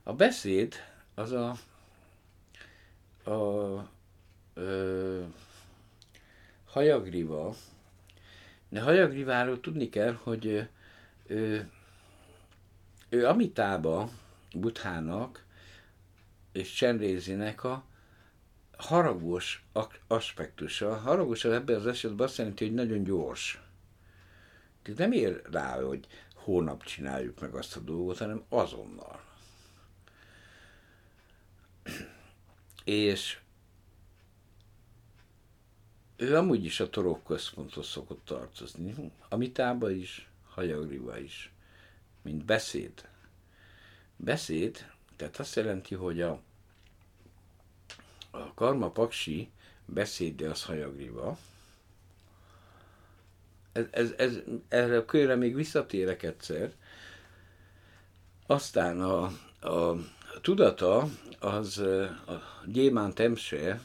A beszéd, az a, a ö, hajagriva, de hajagriváról tudni kell, hogy ő, ő Amitába, Buthának és Csendrézinek a haragos aspektusa. Haragos ebben az esetben azt jelenti, hogy nagyon gyors. Tehát nem ér rá, hogy hónap csináljuk meg azt a dolgot, hanem azonnal. És ő amúgy is a torok központhoz szokott tartozni. Amitába is, Hajagriba is. Mint beszéd. Beszéd, tehát azt jelenti, hogy a, a karma paksi beszéde az hajagriva. Ez, ez, ez, erre a körre még visszatérek egyszer. Aztán a, a tudata az a gyémánt emse,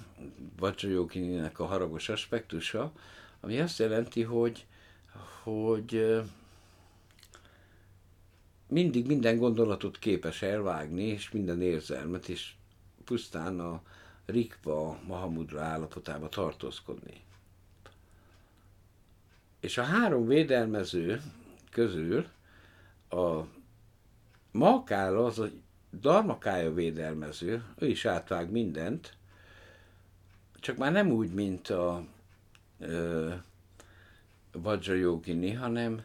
Vajrayogininek a haragos aspektusa, ami azt jelenti, hogy, hogy mindig minden gondolatot képes elvágni, és minden érzelmet, és pusztán a rikpa, Mahamudra állapotába tartózkodni. És a három védelmező közül a Makála az a Darmakája védelmező, ő is átvág mindent, csak már nem úgy, mint a ö, Vajrayogini, hanem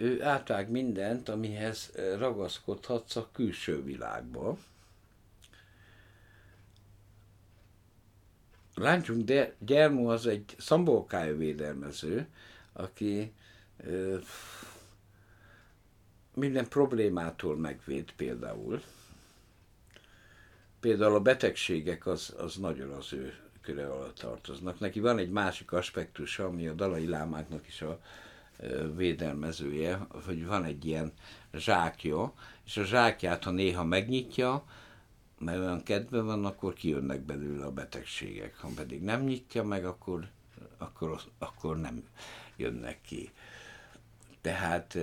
ő átvág mindent, amihez ragaszkodhatsz a külső világba. Láncsunk de Gyermó az egy szambolkája védelmező, aki ö, minden problémától megvéd például. Például a betegségek az, az nagyon az ő köre alatt tartoznak. Neki van egy másik aspektusa, ami a Dalai Lámáknak is a védelmezője, hogy van egy ilyen zsákja, és a zsákját, ha néha megnyitja, mert olyan kedve van, akkor kijönnek belőle a betegségek. Ha pedig nem nyitja meg, akkor, akkor, akkor nem jönnek ki. Tehát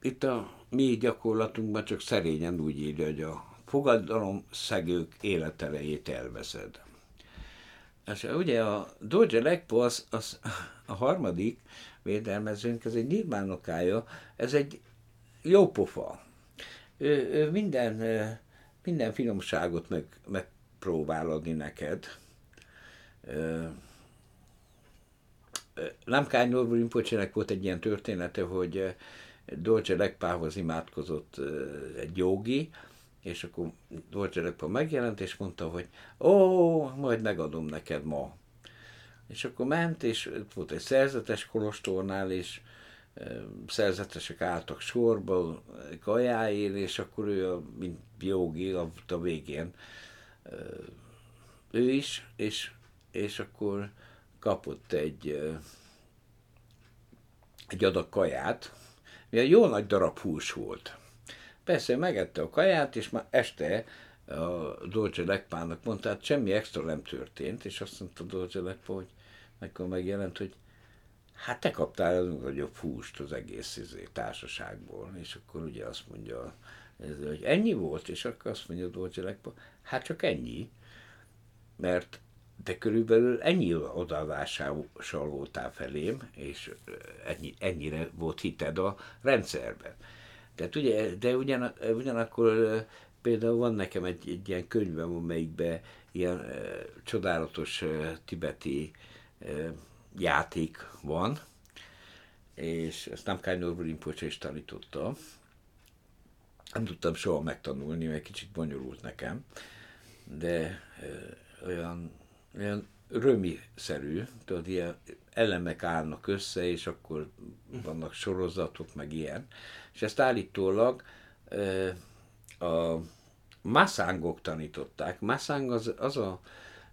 itt a mi gyakorlatunkban csak szerényen úgy írja, hogy a fogadalom szegők életerejét elveszed. És ugye a Doge Legpo az, az a harmadik védelmezőnk, ez egy nirmánokája, ez egy jó pofa. Ő, ő minden, minden finomságot meg, megpróbál adni neked. Lamkány Norbu Rinpoche-nek volt egy ilyen története, hogy Dolce Legpához imádkozott egy jogi, és akkor Dolce Legpá megjelent, és mondta, hogy ó, majd megadom neked ma. És akkor ment, és volt egy szerzetes kolostornál, és szerzetesek álltak sorba kajáért, és akkor ő, a, mint jogi, a, a végén ő is, és, és akkor kapott egy, egy adag kaját, milyen jó nagy darab hús volt. Persze megette a kaját, és már este a Dolce Legpának mondta, hát semmi extra nem történt, és azt mondta Dolce Legpá, hogy akkor megjelent, hogy hát te kaptál a nagyobb húst az egész izé, társaságból, és akkor ugye azt mondja, hogy ennyi volt, és akkor azt mondja Dolce Legpá, hát csak ennyi, mert de körülbelül ennyi odaadással voltál felém, és ennyi, ennyire volt hited a rendszerben. Tehát ugye, de ugyan, ugyanakkor például van nekem egy, egy ilyen könyvem, amelyikben ilyen e, csodálatos e, tibeti e, játék van, és ezt nem Kai Norbert Rinpoche is tanította. Nem tudtam soha megtanulni, mert kicsit bonyolult nekem, de olyan olyan römi-szerű, tudod, ilyen elemek állnak össze, és akkor vannak sorozatok, meg ilyen. És ezt állítólag a masszángok tanították. Masszáng az, az a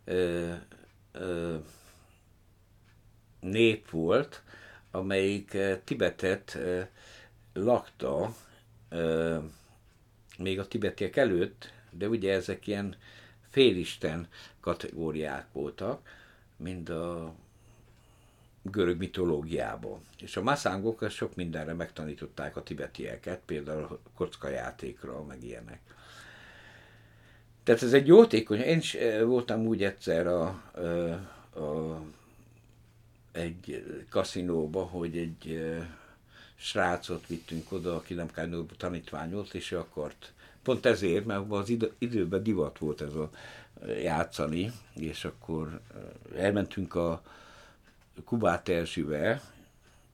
ö, ö, nép volt, amelyik Tibetet ö, lakta ö, még a tibetiek előtt, de ugye ezek ilyen félisten kategóriák voltak, mind a görög mitológiában. És a maszángok sok mindenre megtanították a tibetieket, például a kockajátékra, meg ilyenek. Tehát ez egy jótékony, én is eh, voltam úgy egyszer a, a, a egy kaszinóba, hogy egy srácot vittünk oda, aki nem tanítvány volt, és ő akart. Pont ezért, mert az idő, időben divat volt ez a játszani, és akkor elmentünk a Kubát Erzsivel,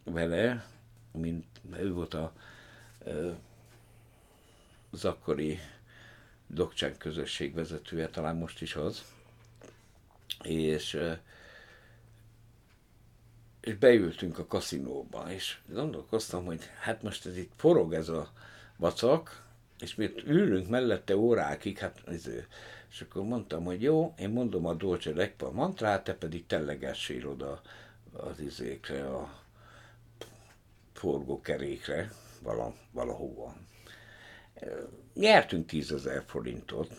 vele, mint ő volt a az akkori közösség vezetője, talán most is az, és, és beültünk a kaszinóba, és gondolkoztam, hogy hát most ez itt forog ez a vacak, és mi ülünk mellette órákig, hát ez, és akkor mondtam, hogy jó, én mondom a Dolce Legpa mantrát, te pedig tellegessél oda az izékre, a forgókerékre, vala, valahova. Nyertünk tízezer forintot,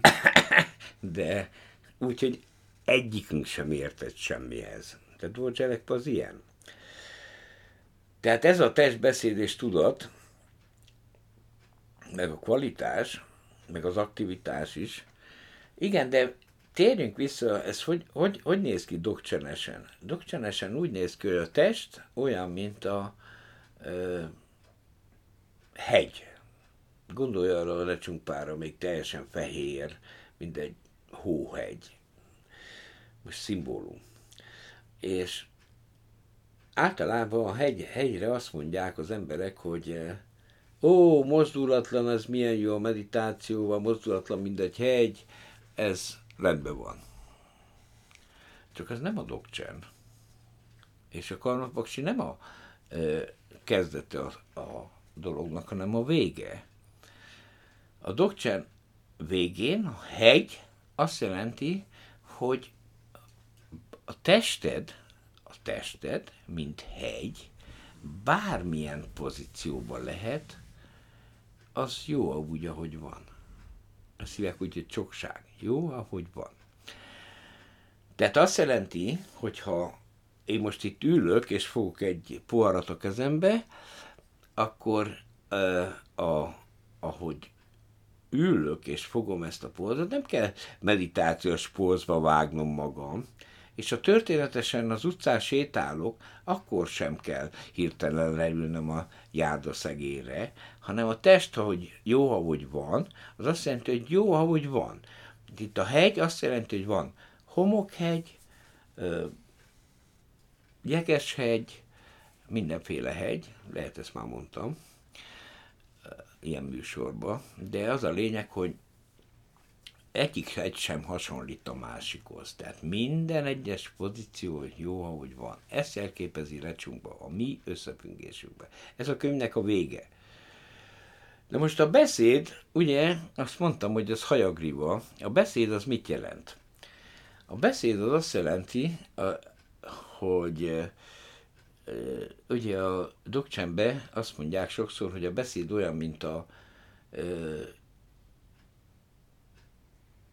de úgyhogy egyikünk sem értett semmihez. Dolce Legpa az ilyen. Tehát ez a testbeszéd és tudat, meg a kvalitás, meg az aktivitás is. Igen, de térjünk vissza, ez hogy, hogy, hogy néz ki dokcsenesen? Dokcsenesen úgy néz ki, hogy a test olyan, mint a ö, hegy. Gondolj arra a lecsumpára, még teljesen fehér, mint egy hóhegy. Most szimbólum. És általában a hegy, hegyre azt mondják az emberek, hogy ó, mozdulatlan, ez milyen jó a meditációval, mozdulatlan, mint egy hegy, ez rendben van. Csak ez nem a dokcsern. És a karmapaksi nem a e, kezdete a, a dolognak, hanem a vége. A dokcsern végén a hegy azt jelenti, hogy a tested, a tested, mint hegy, bármilyen pozícióban lehet, az jó úgy, ahogy van. Azt hívják úgy, hogy csokság. Jó, ahogy van. Tehát azt jelenti, hogyha én most itt ülök, és fogok egy poharat a kezembe, akkor uh, a, ahogy ülök és fogom ezt a pózot, nem kell meditációs pózba vágnom magam, és ha történetesen az utcán sétálok, akkor sem kell hirtelen leülnöm a járda szegére, hanem a test, ahogy jó, ahogy van, az azt jelenti, hogy jó, ahogy van. Itt a hegy azt jelenti, hogy van homokhegy, jegeshegy, mindenféle hegy, lehet ezt már mondtam, ilyen műsorban, de az a lényeg, hogy egyik egy sem hasonlít a másikhoz. Tehát minden egyes pozíció jó, ahogy van. Ezt jelképezi Recsunkba, a mi összefüggésünkbe. Ez a könyvnek a vége. De most a beszéd, ugye, azt mondtam, hogy az hajagriva. A beszéd az mit jelent? A beszéd az azt jelenti, hogy ugye a dokcsembe azt mondják sokszor, hogy a beszéd olyan, mint a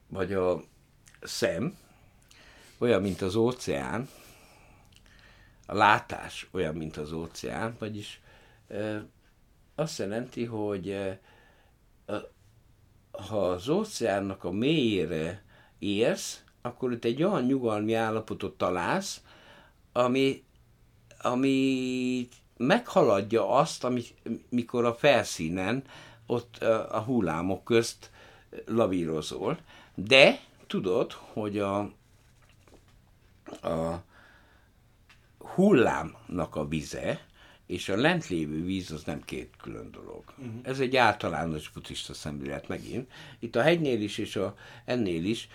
vagy a szem, olyan, mint az óceán, a látás olyan, mint az óceán, vagyis e, azt jelenti, hogy e, ha az óceánnak a mélyére érsz, akkor itt egy olyan nyugalmi állapotot találsz, ami, ami meghaladja azt, ami, mikor a felszínen ott a hullámok közt lavírozol. De tudod, hogy a, a hullámnak a vize és a lent lévő víz az nem két külön dolog. Uh-huh. Ez egy általános buddhista szemlélet megint. Itt a hegynél is és a, ennél is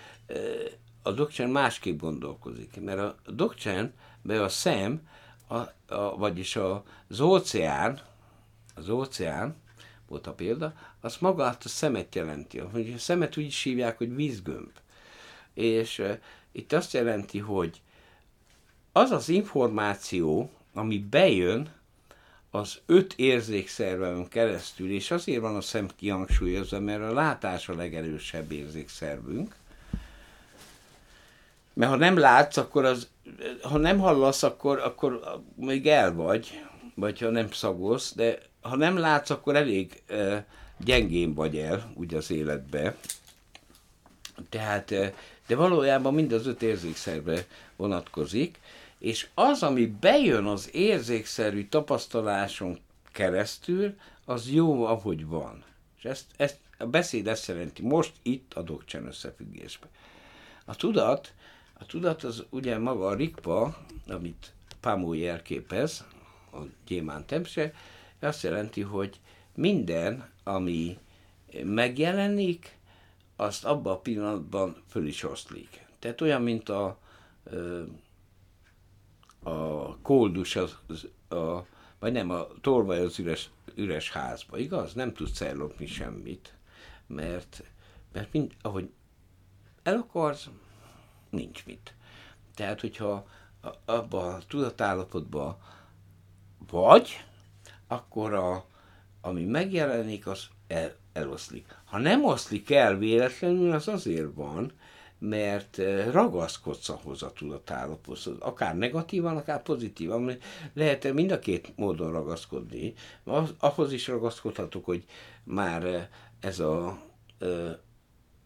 a dokcsán másképp gondolkozik, mert a dokcsán be a szem, a, a, vagyis a, az óceán, az óceán, volt a példa, az magát a szemet jelenti. Hogy a szemet úgy is hívják, hogy vízgömb. És uh, itt azt jelenti, hogy az az információ, ami bejön az öt érzékszerven keresztül, és azért van a szem kihangsúlyozva, mert a látás a legerősebb érzékszervünk, mert ha nem látsz, akkor az, ha nem hallasz, akkor, akkor még el vagy, vagy ha nem szagolsz, de ha nem látsz, akkor elég gyengén vagy el, úgy az életbe. Tehát, de valójában mind az öt érzékszerve vonatkozik, és az, ami bejön az érzékszerű tapasztaláson keresztül, az jó, ahogy van. És ezt, ezt a beszéd ezt jelenti, most itt a dokcsán összefüggésben. A tudat, a tudat az ugye maga a rikpa, amit Pamó jelképez, a gyémán temse, azt jelenti, hogy minden, ami megjelenik, azt abban a pillanatban föl is oszlik. Tehát olyan, mint a, a koldus, az, a, vagy nem, a torvaj az üres, üres házba, igaz? Nem tudsz ellopni semmit, mert, mert mind, ahogy el akarsz, nincs mit. Tehát, hogyha abban a tudatállapotban vagy, akkor a, ami megjelenik, az el, eloszlik. Ha nem oszlik el véletlenül, az azért van, mert ragaszkodsz ahhoz a tudatállapothoz, akár negatívan, akár pozitívan. Lehet mind a két módon ragaszkodni. Ahhoz is ragaszkodhatok, hogy már ez a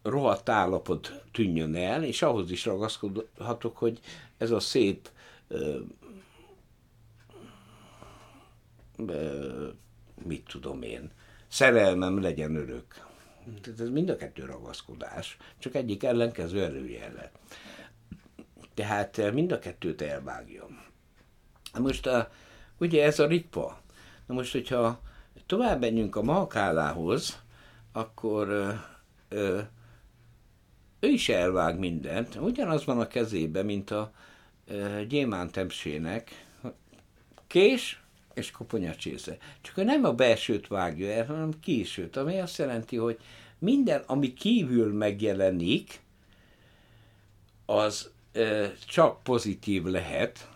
rohadt állapot tűnjön el, és ahhoz is ragaszkodhatok, hogy ez a szép mit tudom én, szerelmem legyen örök. Tehát ez mind a kettő ragaszkodás, csak egyik ellenkező előjele. Tehát mind a kettőt elvágja. Most a, ugye ez a rikpa. Na most, hogyha tovább menjünk a Mahakálához, akkor ö, ö, ő is elvág mindent. Ugyanaz van a kezébe, mint a gyémántemsének. Kés, és koponyacsésze. Csak ő nem a belsőt vágja el, hanem későt, ami azt jelenti, hogy minden, ami kívül megjelenik, az e, csak pozitív lehet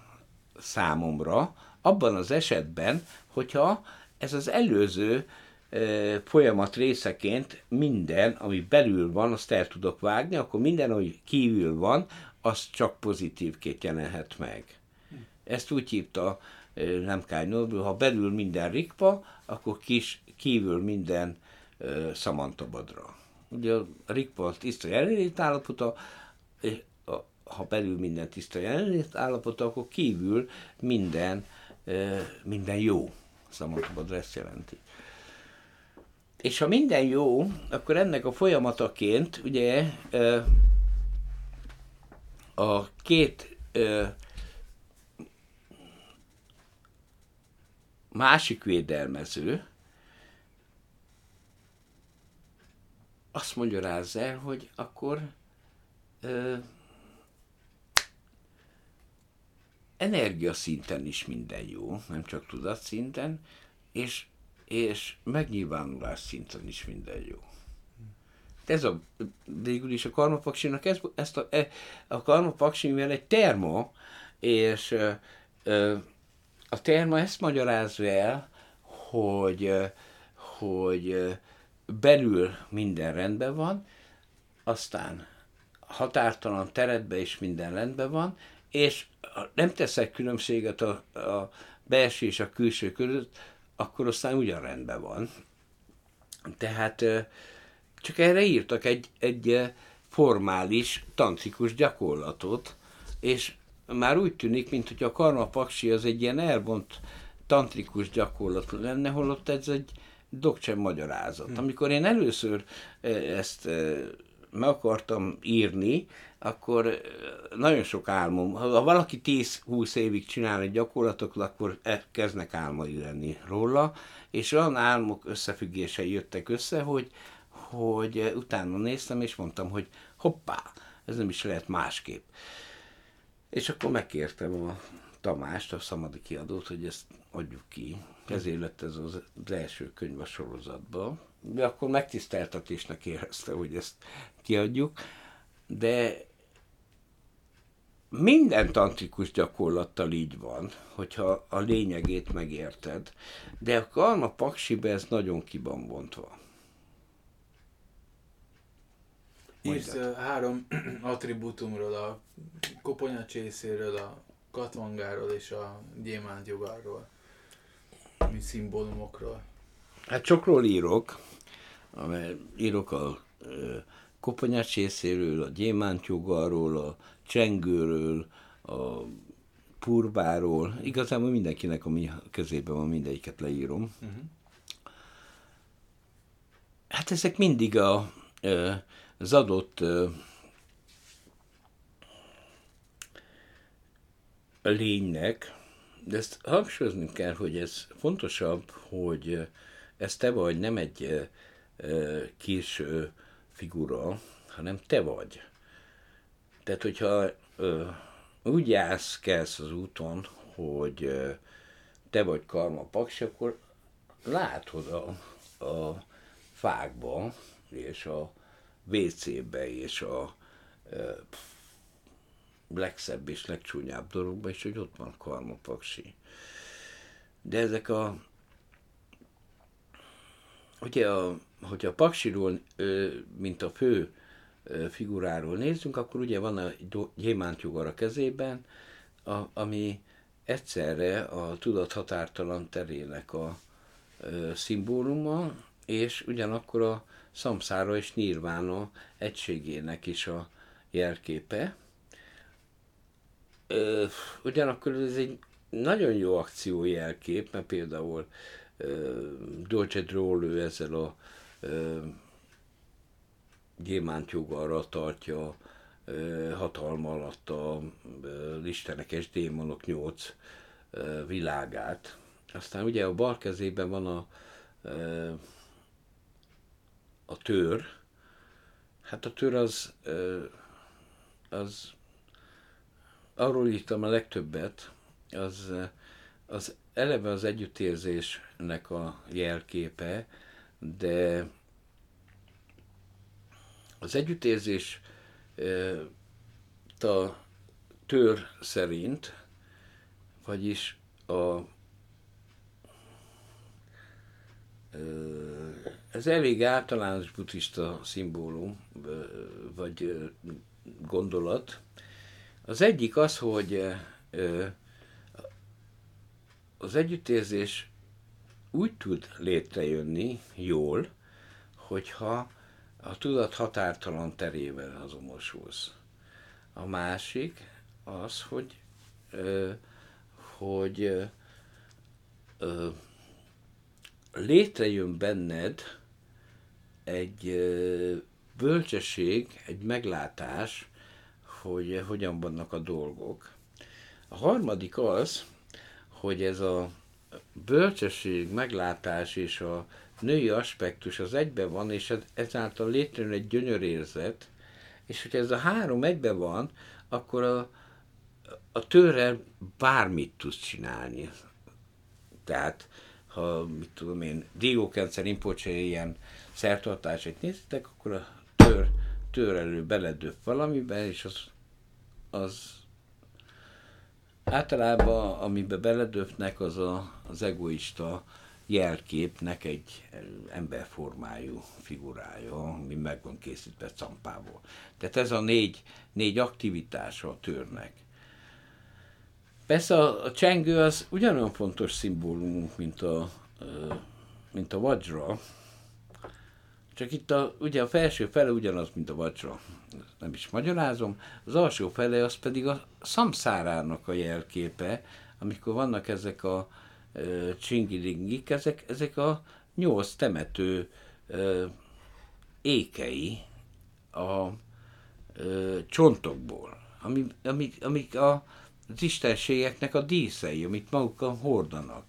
számomra, abban az esetben, hogyha ez az előző e, folyamat részeként minden, ami belül van, azt el tudok vágni, akkor minden, ami kívül van, az csak pozitívként jelenhet meg. Ezt úgy hívta nem kell Nobel, ha belül minden rikpa, akkor kis, kívül minden szamantabadra. Ugye a rikpa a tiszta jelenlét állapota, ha belül minden tiszta jelenlét állapota, akkor kívül minden, minden jó. Szamantabadra ezt jelenti. És ha minden jó, akkor ennek a folyamataként ugye a két másik védelmező azt magyarázza el, hogy akkor ö, energiaszinten is minden jó, nem csak tudatszinten, és, és megnyilvánulás szinten is minden jó. Ez a, végül is a karmapaksinak, ez, ezt a, e, a karmapaksi, mivel egy termo, és ö, ö, a terma ezt magyarázza el, hogy, hogy belül minden rendben van, aztán határtalan teretben is minden rendben van, és nem teszek különbséget a, a belső és a külső között, akkor aztán ugyan rendben van. Tehát csak erre írtak egy, egy formális, tantrikus gyakorlatot, és már úgy tűnik, mint hogy a karma paksi az egy ilyen elvont tantrikus gyakorlat lenne, holott ez egy dokcsen magyarázat. Hmm. Amikor én először ezt meg akartam írni, akkor nagyon sok álmom, ha valaki 10-20 évig csinál egy gyakorlatot, akkor e, kezdnek álmai lenni róla, és olyan álmok összefüggései jöttek össze, hogy, hogy utána néztem, és mondtam, hogy hoppá, ez nem is lehet másképp. És akkor megkértem a Tamást, a Szamadi kiadót, hogy ezt adjuk ki. Ezért lett ez az, első könyv a sorozatban. De akkor megtiszteltetésnek érezte, hogy ezt kiadjuk. De minden tantrikus gyakorlattal így van, hogyha a lényegét megérted, de a karma paksibe ez nagyon kiban bontva.
Írsz három attribútumról, a koponya csészéről, a katvangáról és a gyémánt jogáról, mi szimbólumokról.
Hát sokról írok, amely írok a koponyás csészéről, a gyémánt jogáról, a csengőről, a purbáról, igazából mindenkinek, ami kezében van, mindegyiket leírom. Uh-huh. Hát ezek mindig a, az adott lénynek, de ezt hangsúlyozni kell, hogy ez fontosabb, hogy ez te vagy, nem egy kis figura, hanem te vagy. Tehát, hogyha úgy jársz, kelsz az úton, hogy te vagy karma paks, akkor látod a, a fákba és a WC-be és a legszebb és legcsúnyább dologba is, hogy ott van karmapaksi. De ezek a ugye a, hogyha a paksiról, mint a fő figuráról nézzünk, akkor ugye van a gyémántjugar a kezében, a, ami egyszerre a tudat határtalan terének a ö, szimbóluma, és ugyanakkor a szamszára és nirvána egységének is a jelképe. Ö, ugyanakkor ez egy nagyon jó akció jelkép, mert például Dolce Droll ezzel a gyémántjogarra tartja hatalma alatt a istenek és démonok nyolc világát. Aztán ugye a bal kezében van a, a tör. Hát a tör az, az arról írtam a legtöbbet, az, az eleve az együttérzésnek a jelképe, de az együttérzés a tör szerint, vagyis a ez elég általános buddhista szimbólum, vagy gondolat. Az egyik az, hogy az együttérzés úgy tud létrejönni jól, hogyha a tudat határtalan terével azonosulsz. A másik az, hogy, hogy létrejön benned egy bölcsesség, egy meglátás, hogy hogyan vannak a dolgok. A harmadik az, hogy ez a bölcsesség, meglátás és a női aspektus az egyben van, és ezáltal létrejön egy gyönyörérzet, és hogyha ez a három egyben van, akkor a, a tőrrel bármit tudsz csinálni. Tehát, ha, mit tudom én, Diego Kencer Impocse ilyen szertartásait nézitek, akkor a tör, tör elő beledöbb valamiben, és az, az Általában, amiben beledöfnek, az a, az egoista jelképnek egy emberformájú figurája, ami meg van készítve campából. Tehát ez a négy, négy aktivitása a törnek. Persze a, a csengő az ugyanolyan fontos szimbólumunk, mint a, mint a vajra, csak itt a, ugye a felső fele ugyanaz, mint a vajra. Nem is magyarázom, az alsó fele az pedig a szamszárának a jelképe, amikor vannak ezek a e, csingilingik, ezek, ezek a nyolc temető e, ékei a e, csontokból, amik, amik, amik a, az istenségeknek a díszei, amit magukkal hordanak.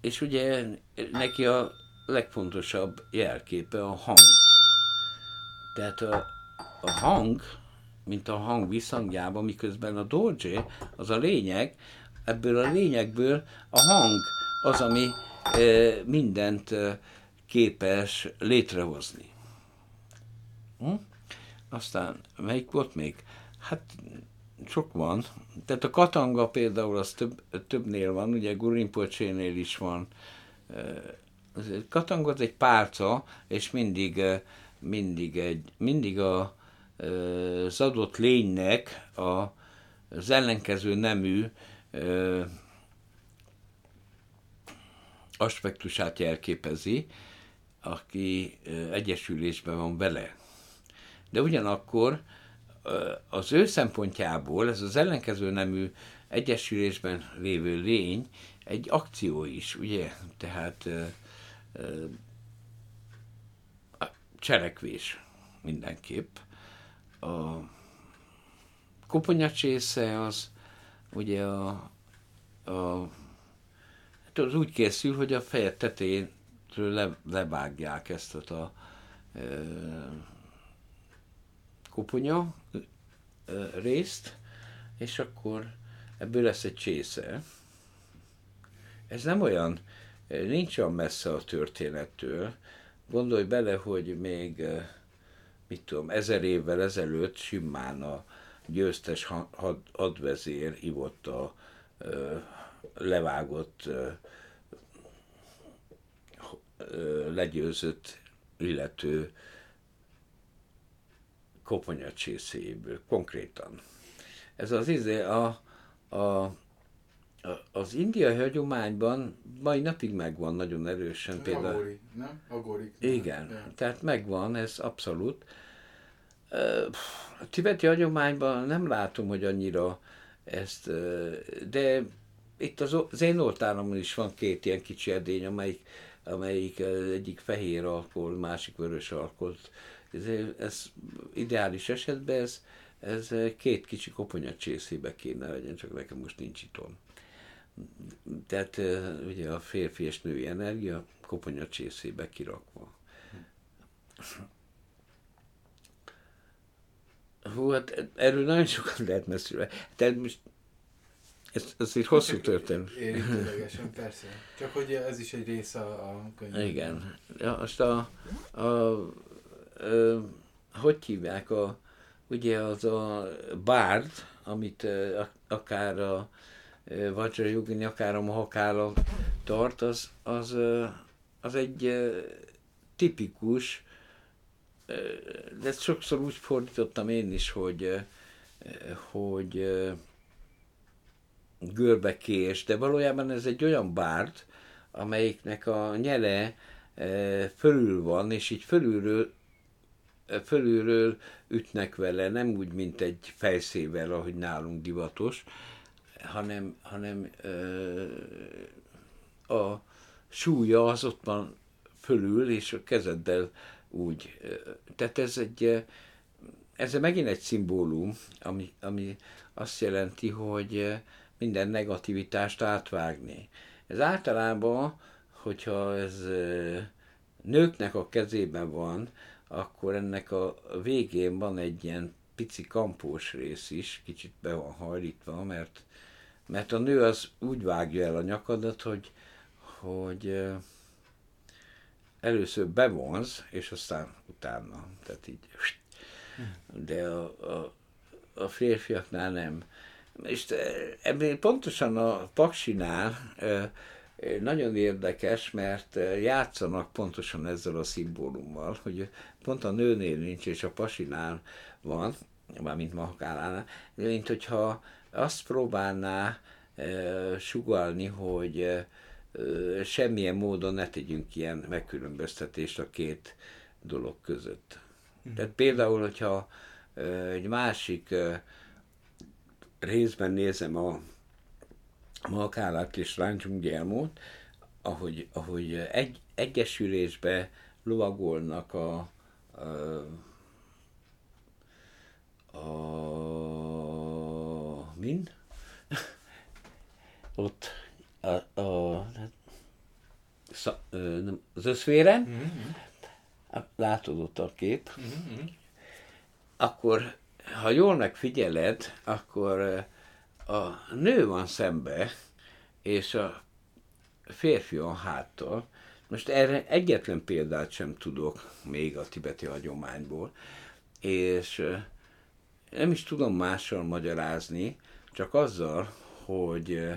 És ugye neki a legfontosabb jelképe a hang. Tehát a, a hang, mint a hang visszhangjában, miközben a dolce, az a lényeg, ebből a lényegből a hang az, ami e, mindent e, képes létrehozni. Hm? Aztán melyik volt még? Hát sok van. Tehát a katanga például az több, többnél van, ugye Gurinpocsénél is van. Katanga az egy pálca, és mindig mindig, egy, mindig a, az adott lénynek a, az ellenkező nemű aspektusát jelképezi, aki egyesülésben van vele. De ugyanakkor az ő szempontjából ez az ellenkező nemű egyesülésben lévő lény egy akció is, ugye? Tehát cselekvés mindenképp. A koponyacsésze az ugye a, a hát az úgy készül, hogy a feje tetejéről le, levágják ezt a e, koponya részt, és akkor ebből lesz egy csésze. Ez nem olyan, nincs olyan messze a történettől, Gondolj bele, hogy még, mit tudom, ezer évvel ezelőtt Simán a győztes had, hadvezér ivott a levágott, ö, legyőzött illető koponyacsészéből, konkrétan. Ez az izé, a, a, a, az indiai hagyományban mai napig megvan nagyon erősen.
Például, Agori, nem? Agori.
Igen, nem. tehát megvan, ez abszolút. A tibeti hagyományban nem látom, hogy annyira ezt, de itt az, az én oltáramon is van két ilyen kicsi edény, amelyik, amelyik egyik fehér alkohol, másik vörös alkohol. Ez, ez ideális esetben ez, ez két kicsi koponya csészébe kéne legyen, csak nekem most nincs itthon. Tehát ugye a férfi és női energia koponya csészébe kirakva. Hú, hát erről nagyon sokat lehet mesélni. Tehát most ez, ez egy hosszú történet.
Érintőlegesen, persze. Csak hogy ez is egy része a könyvnek.
Igen. Ja, most a, a, hogy hívják a, ugye az a bárd, amit akár a Vajrayogini, akár a Mahakála tart, az, az, az egy tipikus, de ezt sokszor úgy fordítottam én is, hogy, hogy görbekés, de valójában ez egy olyan bárd, amelyiknek a nyele fölül van, és így fölülről fölülről ütnek vele, nem úgy, mint egy fejszével, ahogy nálunk divatos, hanem, hanem ö, a súlya az ott van fölül, és a kezeddel úgy. Tehát ez egy, ez megint egy szimbólum, ami, ami azt jelenti, hogy minden negativitást átvágni. Ez általában, hogyha ez nőknek a kezében van, akkor ennek a végén van egy ilyen pici kampós rész is, kicsit be van hajlítva, mert, mert a nő az úgy vágja el a nyakadat, hogy, hogy először bevonz, és aztán utána, tehát így, de a, a, a férfiaknál nem. És ebből pontosan a paksinál nagyon érdekes, mert játszanak pontosan ezzel a szimbólummal, hogy pont a nőnél nincs, és a pasinál van, mármint Mahakálánál, mint hogyha azt próbálná e, sugalni, hogy e, semmilyen módon ne tegyünk ilyen megkülönböztetést a két dolog között. Mm. Tehát például, hogyha egy másik részben nézem a Mahakálát és Ráncsung Gyelmót, ahogy, ahogy egy, egyesülésbe lovagolnak a, a, a min? Ott a, a, az összvéren, mm-hmm. látod ott a kép, mm-hmm. akkor ha jól megfigyeled, akkor a nő van szembe, és a férfi van háttal. Most erre egyetlen példát sem tudok még a tibeti hagyományból, és nem is tudom mással magyarázni, csak azzal, hogy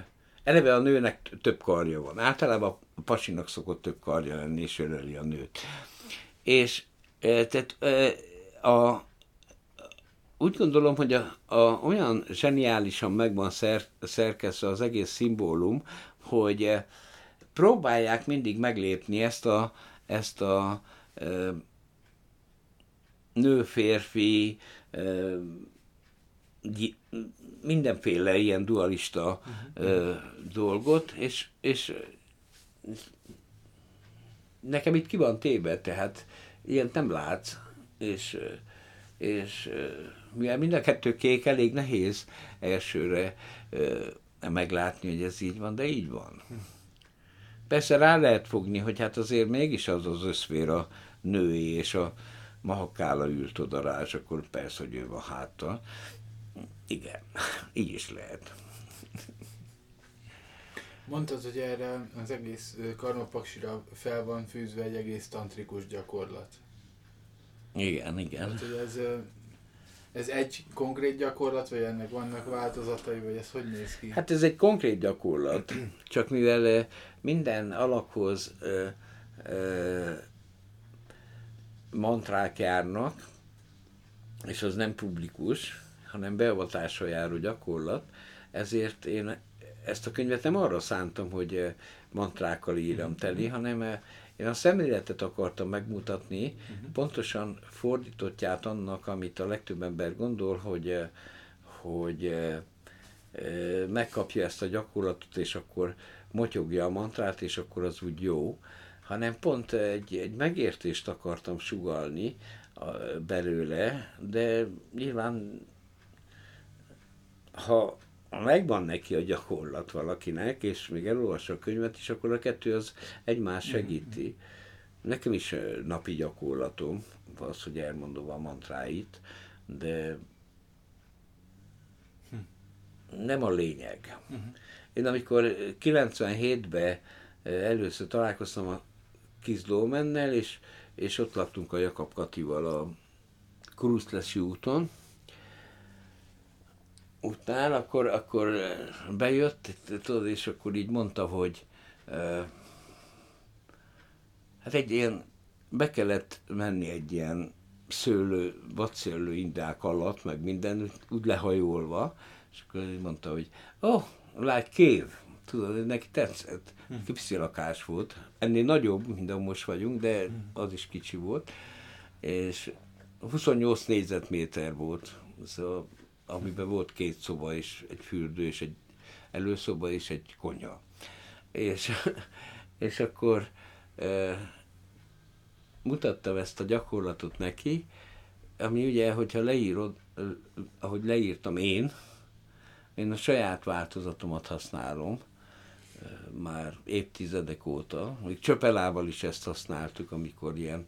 eleve a nőnek több karja van. Általában a pasinak szokott több karja lenni, és öleli a nőt. És tehát a, úgy gondolom, hogy a, a, olyan zseniálisan megvan szer, szerkesztve az egész szimbólum, hogy e, próbálják mindig meglépni ezt a, ezt a e, nő-férfi e, mindenféle ilyen dualista uh-huh. e, dolgot, és, és nekem itt ki van téve, tehát ilyet nem látsz, és, és mivel mind a kettő kék, elég nehéz elsőre meglátni, hogy ez így van, de így van. Persze rá lehet fogni, hogy hát azért mégis az az összvér a női, és a mahakála ült oda rá, és akkor persze, hogy ő van háttal. Igen, így is lehet.
Mondtad, hogy erre az egész karmapaksira fel van fűzve egy egész tantrikus gyakorlat.
Igen, igen.
Hát, hogy ez ez egy konkrét gyakorlat, vagy ennek vannak változatai, vagy ez hogy néz ki?
Hát ez egy konkrét gyakorlat, csak mivel minden alakhoz ö, ö, mantrák járnak, és az nem publikus, hanem beavatásra járó gyakorlat, ezért én ezt a könyvet nem arra szántam, hogy mantrákkal írom teli, hanem eh, én a szemléletet akartam megmutatni, uh-huh. pontosan fordítottját annak, amit a legtöbb ember gondol, hogy, eh, hogy megkapja ezt a gyakorlatot, és akkor motyogja a mantrát, és akkor az úgy jó, hanem pont egy, egy megértést akartam sugalni belőle, de nyilván ha megvan neki a gyakorlat valakinek, és még elolvassa a könyvet is, akkor a kettő az egymás segíti. Nekem is napi gyakorlatom az, hogy elmondom a mantráit, de nem a lényeg. Én amikor 97-ben először találkoztam a Kizlómennel, és, és ott laktunk a Jakab Katival a Kruszlesi úton, után, akkor, akkor bejött, tudod, és akkor így mondta, hogy uh, hát egy ilyen, be kellett menni egy ilyen szőlő, vadszőlő indák alatt, meg minden, úgy lehajolva, és akkor mondta, hogy oh, like cave, tudod, neki tetszett. Hm. Kipszi lakás volt, ennél nagyobb, mint ahol most vagyunk, de hm. az is kicsi volt, és 28 négyzetméter volt, szóval amiben volt két szoba, és egy fürdő, és egy előszoba, és egy konya. És, és akkor e, mutattam ezt a gyakorlatot neki, ami ugye, hogyha leírod, ahogy leírtam én, én a saját változatomat használom, már évtizedek óta, még Csöpelával is ezt használtuk, amikor ilyen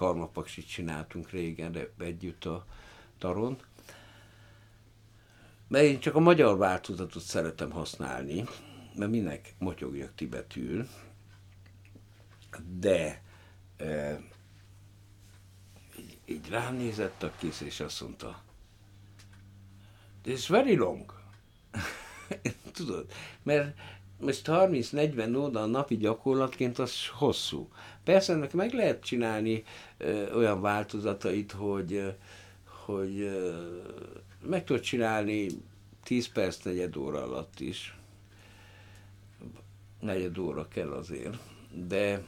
karmapaksit csináltunk régen együtt a taron. Mert én csak a magyar változatot szeretem használni, mert minek motyogjak tibetül, de e, így, így rám a kész, és azt mondta, this is very long. Tudod, mert most 30-40 oldal napi gyakorlatként az hosszú. Persze ennek meg lehet csinálni ö, olyan változatait, hogy, hogy ö, meg tudod csinálni 10 perc, negyed óra alatt is. Negyed óra kell azért, de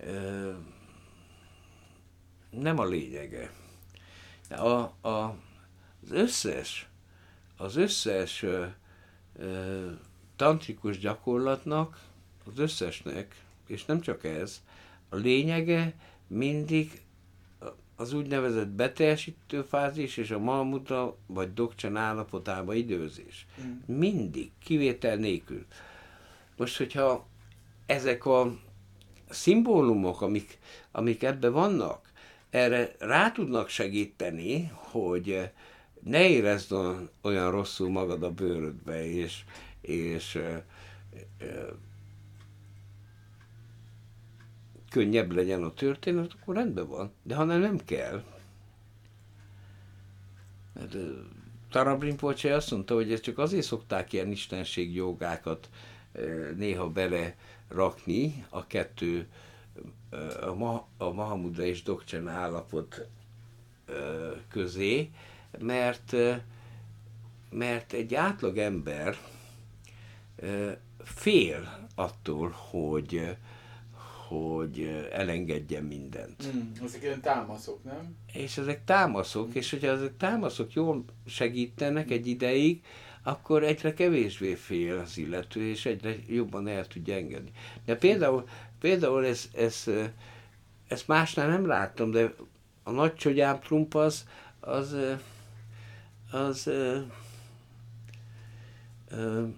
ö, nem a lényege. A, a, az összes, az összes ö, ö, tantrikus gyakorlatnak, az összesnek, és nem csak ez, a lényege mindig az úgynevezett beteljesítő fázis és a malmuta vagy dokcsan állapotába időzés. Mm. Mindig, kivétel nélkül. Most, hogyha ezek a szimbólumok, amik, amik ebben vannak, erre rá tudnak segíteni, hogy ne érezd olyan rosszul magad a bőrödbe, és, és könnyebb legyen a történet, akkor rendben van. De ha nem, nem kell. Hát, Pocse azt mondta, hogy ez csak azért szokták ilyen istenség jogákat néha bele rakni a kettő, a, Ma, a Mahamudra és Dokcsen állapot közé, mert, mert egy átlag ember fél attól, hogy, hogy elengedjen mindent.
Mm, ezek ilyen támaszok, nem?
És ezek támaszok, és hogyha ezek támaszok jól segítenek egy ideig, akkor egyre kevésbé fél az illető, és egyre jobban el tudja engedni. De például, például ez, ez, ezt másnál nem láttam, de a nagy csogyám Trump az, az, az, az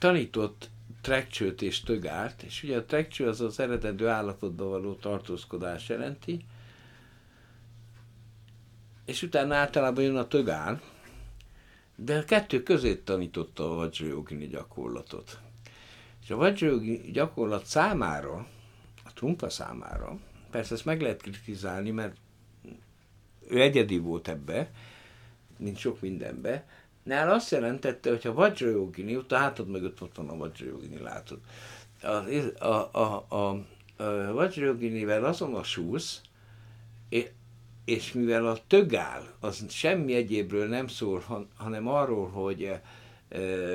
tanított trekcsőt és tögárt, és ugye a trekcső az az eredendő állapotban való tartózkodás jelenti, és utána általában jön a tögár, de a kettő között tanította a Vajrayogini gyakorlatot. És a Vajrayogini gyakorlat számára, a Trumpa számára, persze ezt meg lehet kritizálni, mert ő egyedi volt ebbe, mint sok mindenbe, Nál azt jelentette, hogy ha Vajrayogini, ott a hátad mögött ott van a Vajrayogini, látod. a, a, a, a, a Vajrayoginivel azonosulsz, és mivel a tögál az semmi egyébről nem szól, hanem arról, hogy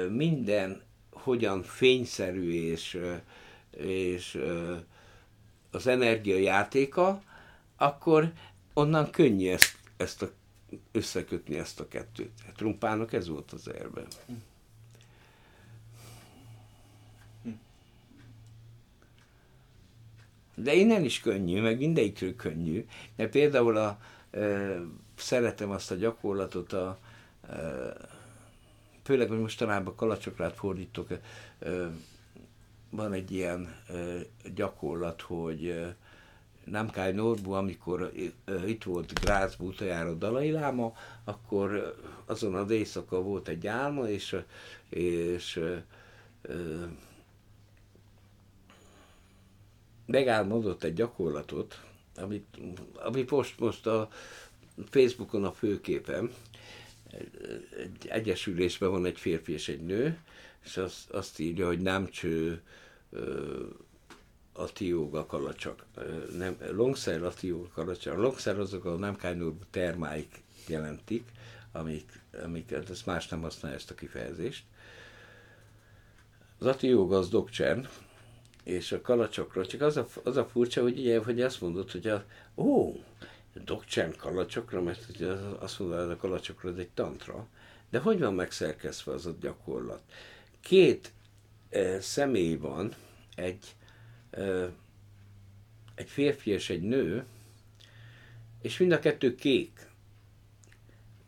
minden hogyan fényszerű és, és az energia játéka, akkor onnan könnyű ezt, ezt a, összekötni ezt a kettőt. Trumpának ez volt az erben. De innen is könnyű, meg mindegyikről könnyű. De például a, e, szeretem azt a gyakorlatot, a, e, főleg, hogy mostanában kalacsokrát fordítok, e, van egy ilyen e, gyakorlat, hogy e, Namkai Norbu, amikor itt volt Grázba utoljára Dalai Láma, akkor azon az éjszaka volt egy álma, és, és megálmodott egy gyakorlatot, amit, amit most, most a Facebookon a főképem, egy egyesülésben van egy férfi és egy nő, és azt, azt írja, hogy nem cső a tióga kalacsak, nem, longszer a tióga kalacsak. Longszer azok a nem termáik jelentik, amik, amik, hát ez más nem használja ezt a kifejezést. Az atióga az dokcsern, és a kalacsokról, csak az a, az a furcsa, hogy, ugye, hogy azt mondod, hogy a, ó, dokcsern kalacsokra, mert ugye azt mondod, hogy a kalacsokra ez egy tantra, de hogy van megszerkesztve az a gyakorlat? Két e, személy van, egy, egy férfi és egy nő, és mind a kettő kék.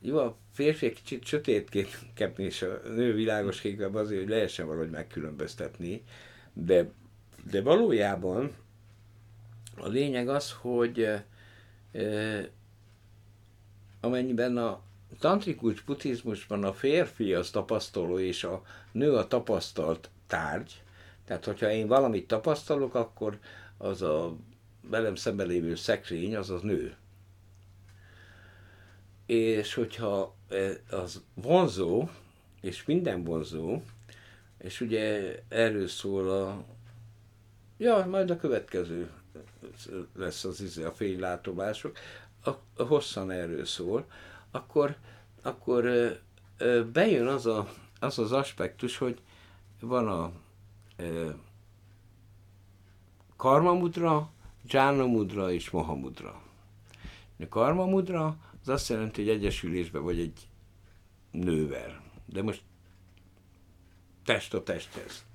Jó, a férfi egy kicsit sötétképp, és a nő világos kékben azért, hogy lehessen valahogy megkülönböztetni, de de valójában a lényeg az, hogy amennyiben a tantrikus buddhizmusban a férfi az tapasztaló, és a nő a tapasztalt tárgy, tehát hogyha én valamit tapasztalok, akkor az a velem szemben lévő szekrény, az az nő. És hogyha az vonzó, és minden vonzó, és ugye erről szól a, Ja, majd a következő lesz az izé, a fénylátomások, a, a hosszan erről szól, akkor, akkor bejön az, a, az az aspektus, hogy van a karmamudra, mudra és mohamudra. A karmamudra az azt jelenti, hogy egyesülésben vagy egy nővel. De most test a testhez.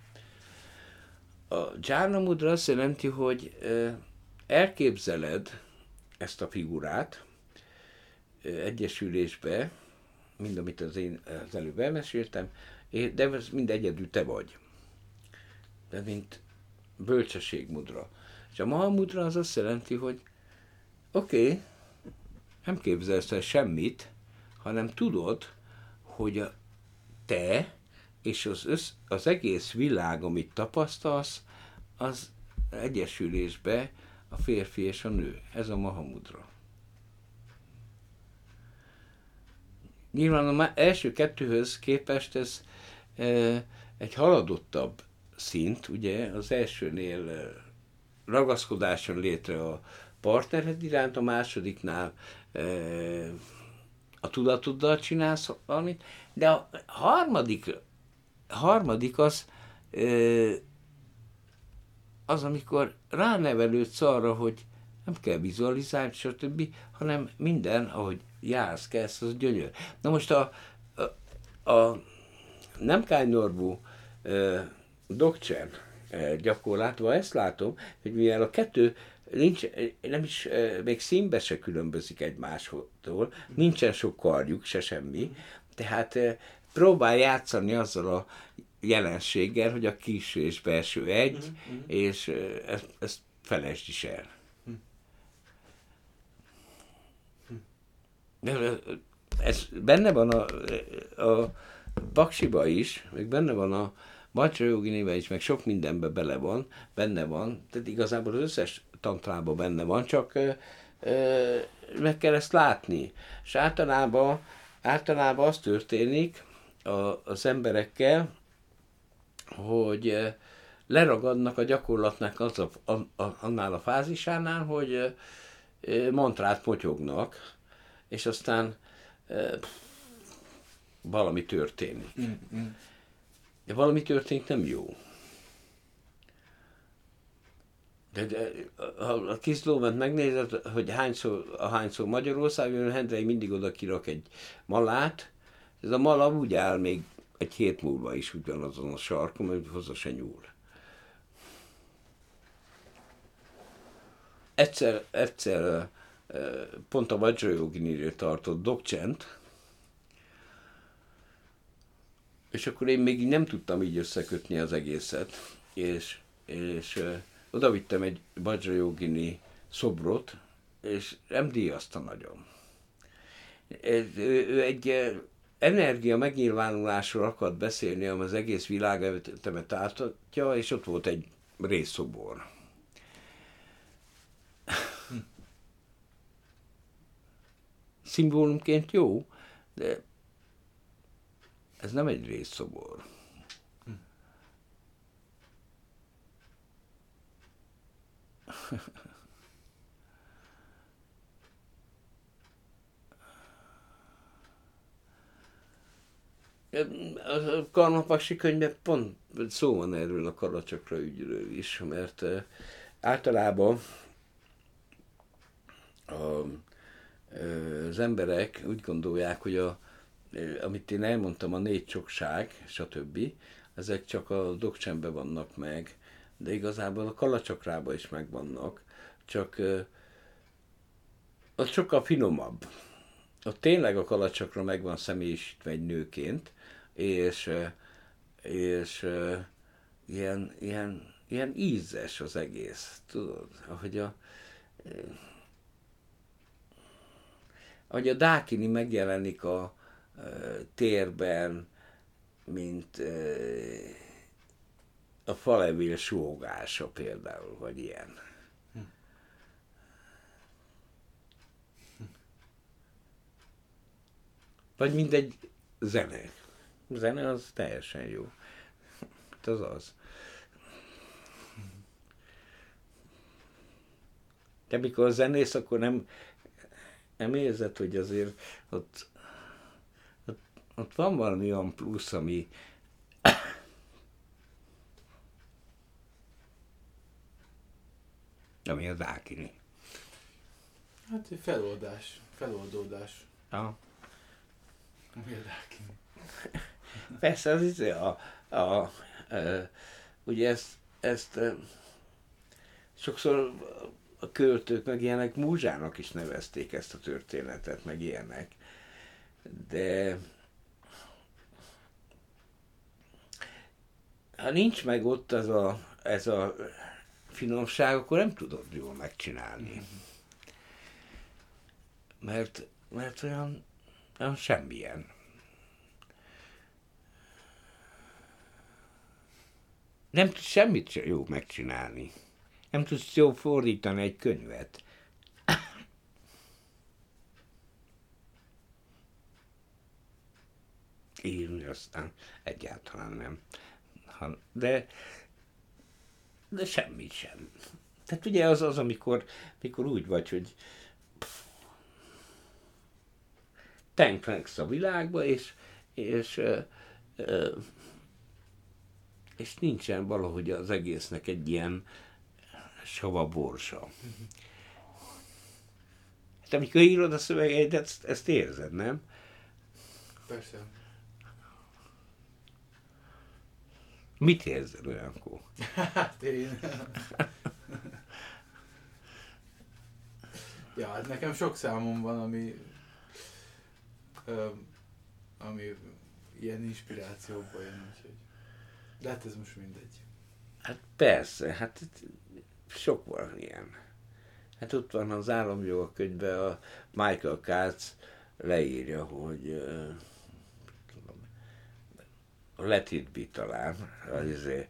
A Jhana Mudra azt jelenti, hogy elképzeled ezt a figurát egyesülésbe, mind amit az én az előbb elmeséltem, de ez mind egyedül te vagy. De mint mudra. És a Mahamudra az azt jelenti, hogy oké, okay, nem képzelsz el semmit, hanem tudod, hogy a te és az, össz, az egész világ, amit tapasztalsz, az egyesülésbe a férfi és a nő. Ez a Mahamudra. Nyilván a első kettőhöz képest ez e, egy haladottabb szint, ugye az elsőnél ragaszkodáson létre a partnered iránt, a másodiknál a tudatoddal csinálsz valamit, de a harmadik harmadik az, az, amikor ránevelődsz arra, hogy nem kell vizualizálni, stb., hanem minden, ahogy jársz, kezd, az gyönyör. Na most a, a, a nem kánynorvú dokcsern gyakorlatban ezt látom, hogy mivel a kettő nincs, nem is, még színbe se különbözik egymástól, nincsen sok karjuk, se semmi, tehát próbál játszani azzal a jelenséggel, hogy a kis és belső egy, mm-hmm. és ezt, ezt felejtsd is el. De ez benne van a, a Paksiba is, meg benne van a Bajra Jogi is, meg sok mindenben bele van, benne van, tehát igazából az összes tantrában benne van, csak ö, ö, meg kell ezt látni. És általában, általában az történik, a, az emberekkel, hogy leragadnak a gyakorlatnak az a, a, a, annál a fázisánál, hogy mantrát potyognak, és aztán valami történik. Mm-hmm. De valami történik nem jó. De, de ha a kis lóvent megnézed, hogy hányszor, a hányszor Magyarországon, Hendrei mindig oda kirak egy malát, ez a mala úgy áll még egy hét múlva is ugyanazon a sarkon, hogy hozzá se nyúl. Egyszer, egyszer pont a Vajrayoginiről tartott dokcsent, és akkor én még nem tudtam így összekötni az egészet, és, és oda vittem egy Vajrayogini szobrot, és nem díjazta nagyon. Ő egy energia megnyilvánulásról akart beszélni, ami az egész világetemet átadja, és ott volt egy részszobor. Szimbólumként jó, de ez nem egy részszobor. A Karmapaksi könyvben pont szó van erről a karacsakra ügyről is, mert általában a, az emberek úgy gondolják, hogy a, amit én elmondtam, a négy csokság, stb., ezek csak a dokcsembe vannak meg, de igazából a kalacsakrába is megvannak, csak az sokkal finomabb. Ott tényleg a kalacsakra megvan személyisítve egy nőként, és, és ilyen, ilyen, ilyen ízes az egész, tudod, ahogy a, ahogy a Dákini megjelenik a térben, mint a falevél súgása például, vagy ilyen. Vagy mindegy zene. A zene az teljesen jó. Hát az az. De mikor zenész, akkor nem, nem érzed, hogy azért ott, ott, van valami olyan plusz, ami ami az Ákini.
Hát egy feloldás, feloldódás.
Ja.
Ami az Ákini.
Persze, az izé a, a, a, a, ugye ezt, ezt sokszor a költők meg ilyenek múzsának is nevezték ezt a történetet, meg ilyenek. De ha nincs meg ott ez a, ez a finomság, akkor nem tudod jól megcsinálni. Mert, mert olyan, olyan semmilyen. Nem tudsz semmit sem jó megcsinálni. Nem tudsz jó fordítani egy könyvet. Írni aztán egyáltalán nem. De, de semmit sem. Tehát ugye az az, amikor, amikor úgy vagy, hogy tenklegsz a világba, és, és és nincsen valahogy az egésznek egy ilyen sava borsa. Hát amikor írod a szövegeid, ezt, ezt érzed, nem?
Persze.
Mit érzel olyankor?
Hát én... ja, hát nekem sok számom van, ami, ami ilyen inspirációból jön, úgyhogy... De hát ez most mindegy.
Hát persze, hát sok van ilyen. Hát ott van az államjogok könyvben a Michael Katz leírja, hogy uh, Let It Be talán, az izé,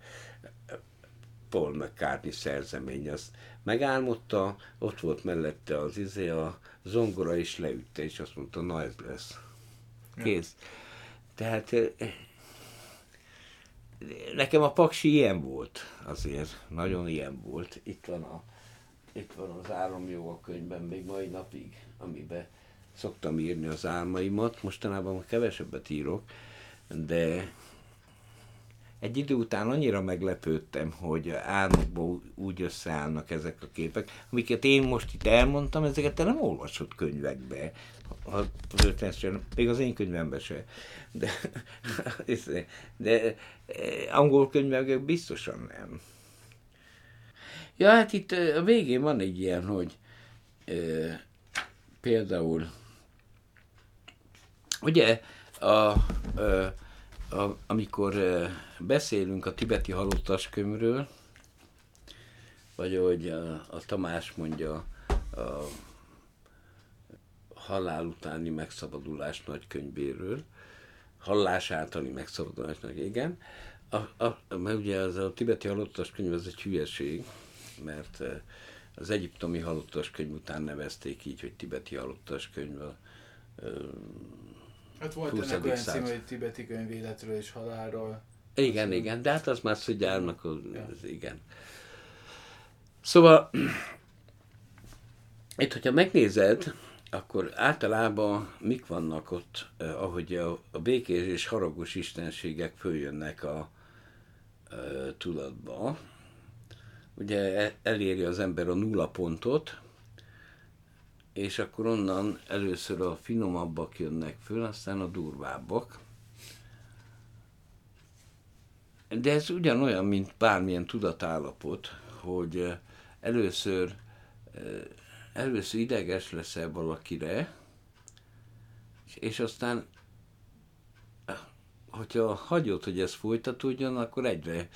Paul McCartney szerzemény, azt megálmodta, ott volt mellette az izé, a zongora is leütte, és azt mondta, na ez lesz. Kész. Ja. Tehát nekem a paksi ilyen volt azért, nagyon ilyen volt. Itt van, a, itt van az álomjoga könyvben még mai napig, amiben szoktam írni az álmaimat, mostanában kevesebbet írok, de egy idő után annyira meglepődtem, hogy álmokban úgy összeállnak ezek a képek, amiket én most itt elmondtam, ezeket te nem olvasott könyvekbe, a még az én könyvemben se. De, de angol könyvekben biztosan nem. Ja, hát itt a végén van egy ilyen, hogy e, például ugye a, a, a, amikor beszélünk a tibeti halottaskönyvről, vagy ahogy a, a Tamás mondja, a halál utáni megszabadulás nagykönyvéről, hallás általi megszabadulás nagy, igen. A, a, mert ugye az a tibeti halottas könyv az egy hülyeség, mert az egyiptomi halottas könyv után nevezték így, hogy tibeti halottas könyv. A,
Hát volt ennek olyan cím, hogy tibeti könyv életről és halálról.
Igen, Azt igen, de hát az már Szugyárnak, az, ja. igen. Szóval, itt, hogyha megnézed, akkor általában mik vannak ott, eh, ahogy a, a békés és haragos istenségek följönnek a eh, tudatba. Ugye e, eléri az ember a nulla pontot, és akkor onnan először a finomabbak jönnek föl, aztán a durvábbak. De ez ugyanolyan, mint bármilyen tudatállapot, hogy először, először ideges leszel valakire, és aztán, hogyha hagyod, hogy ez folytatódjon, akkor egyre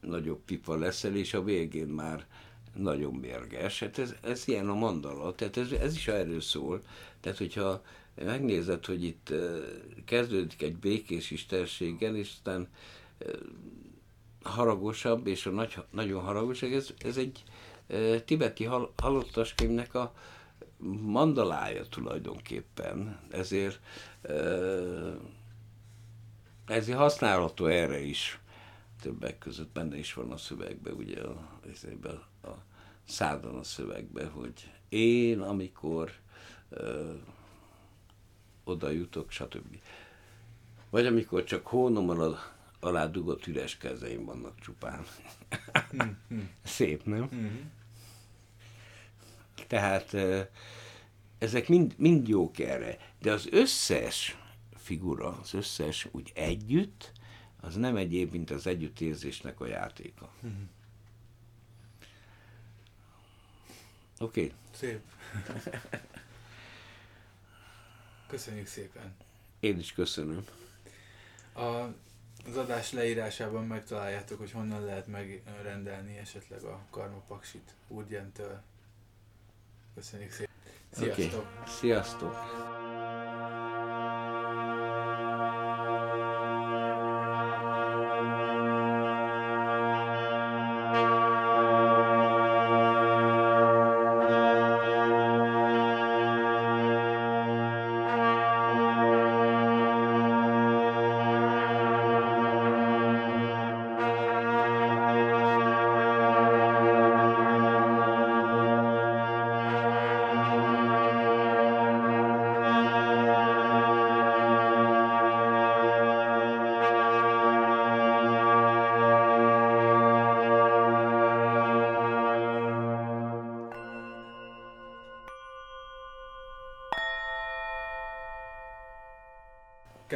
nagyobb pipa leszel, és a végén már nagyon mérges. Hát ez, ez ilyen a mandala, tehát ez, ez is erről szól. Tehát, hogyha megnézed, hogy itt kezdődik egy békés istenséggel, és aztán haragosabb, és a nagy, nagyon haragosabb, ez, ez egy tibeti hal, halottaskönyvnek a mandalája tulajdonképpen. Ezért ezért használható erre is. Többek között benne is van a szövegben, ugye a, a, a szövegben, hogy én, amikor ö, oda jutok, stb. Vagy amikor csak hónom alá, alá dugott üres kezeim vannak csupán. Szép, nem? Mm-hmm. Tehát ezek mind, mind jók erre. De az összes figura, az összes úgy együtt, az nem egyéb, mint az együttérzésnek a játéka. Mm-hmm. Oké. Okay.
Szép. Köszönjük szépen.
Én is köszönöm.
A, az adás leírásában megtaláljátok, hogy honnan lehet megrendelni esetleg a karmapaksit Úrgyentől. Köszönjük szépen. Sziasztok! Okay.
Sziasztok!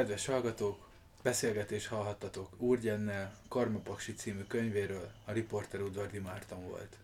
Kedves hallgatók, beszélgetés hallhattatok Úrgyennel, Karmapaksi című könyvéről, a riporter Udvardi Márton volt.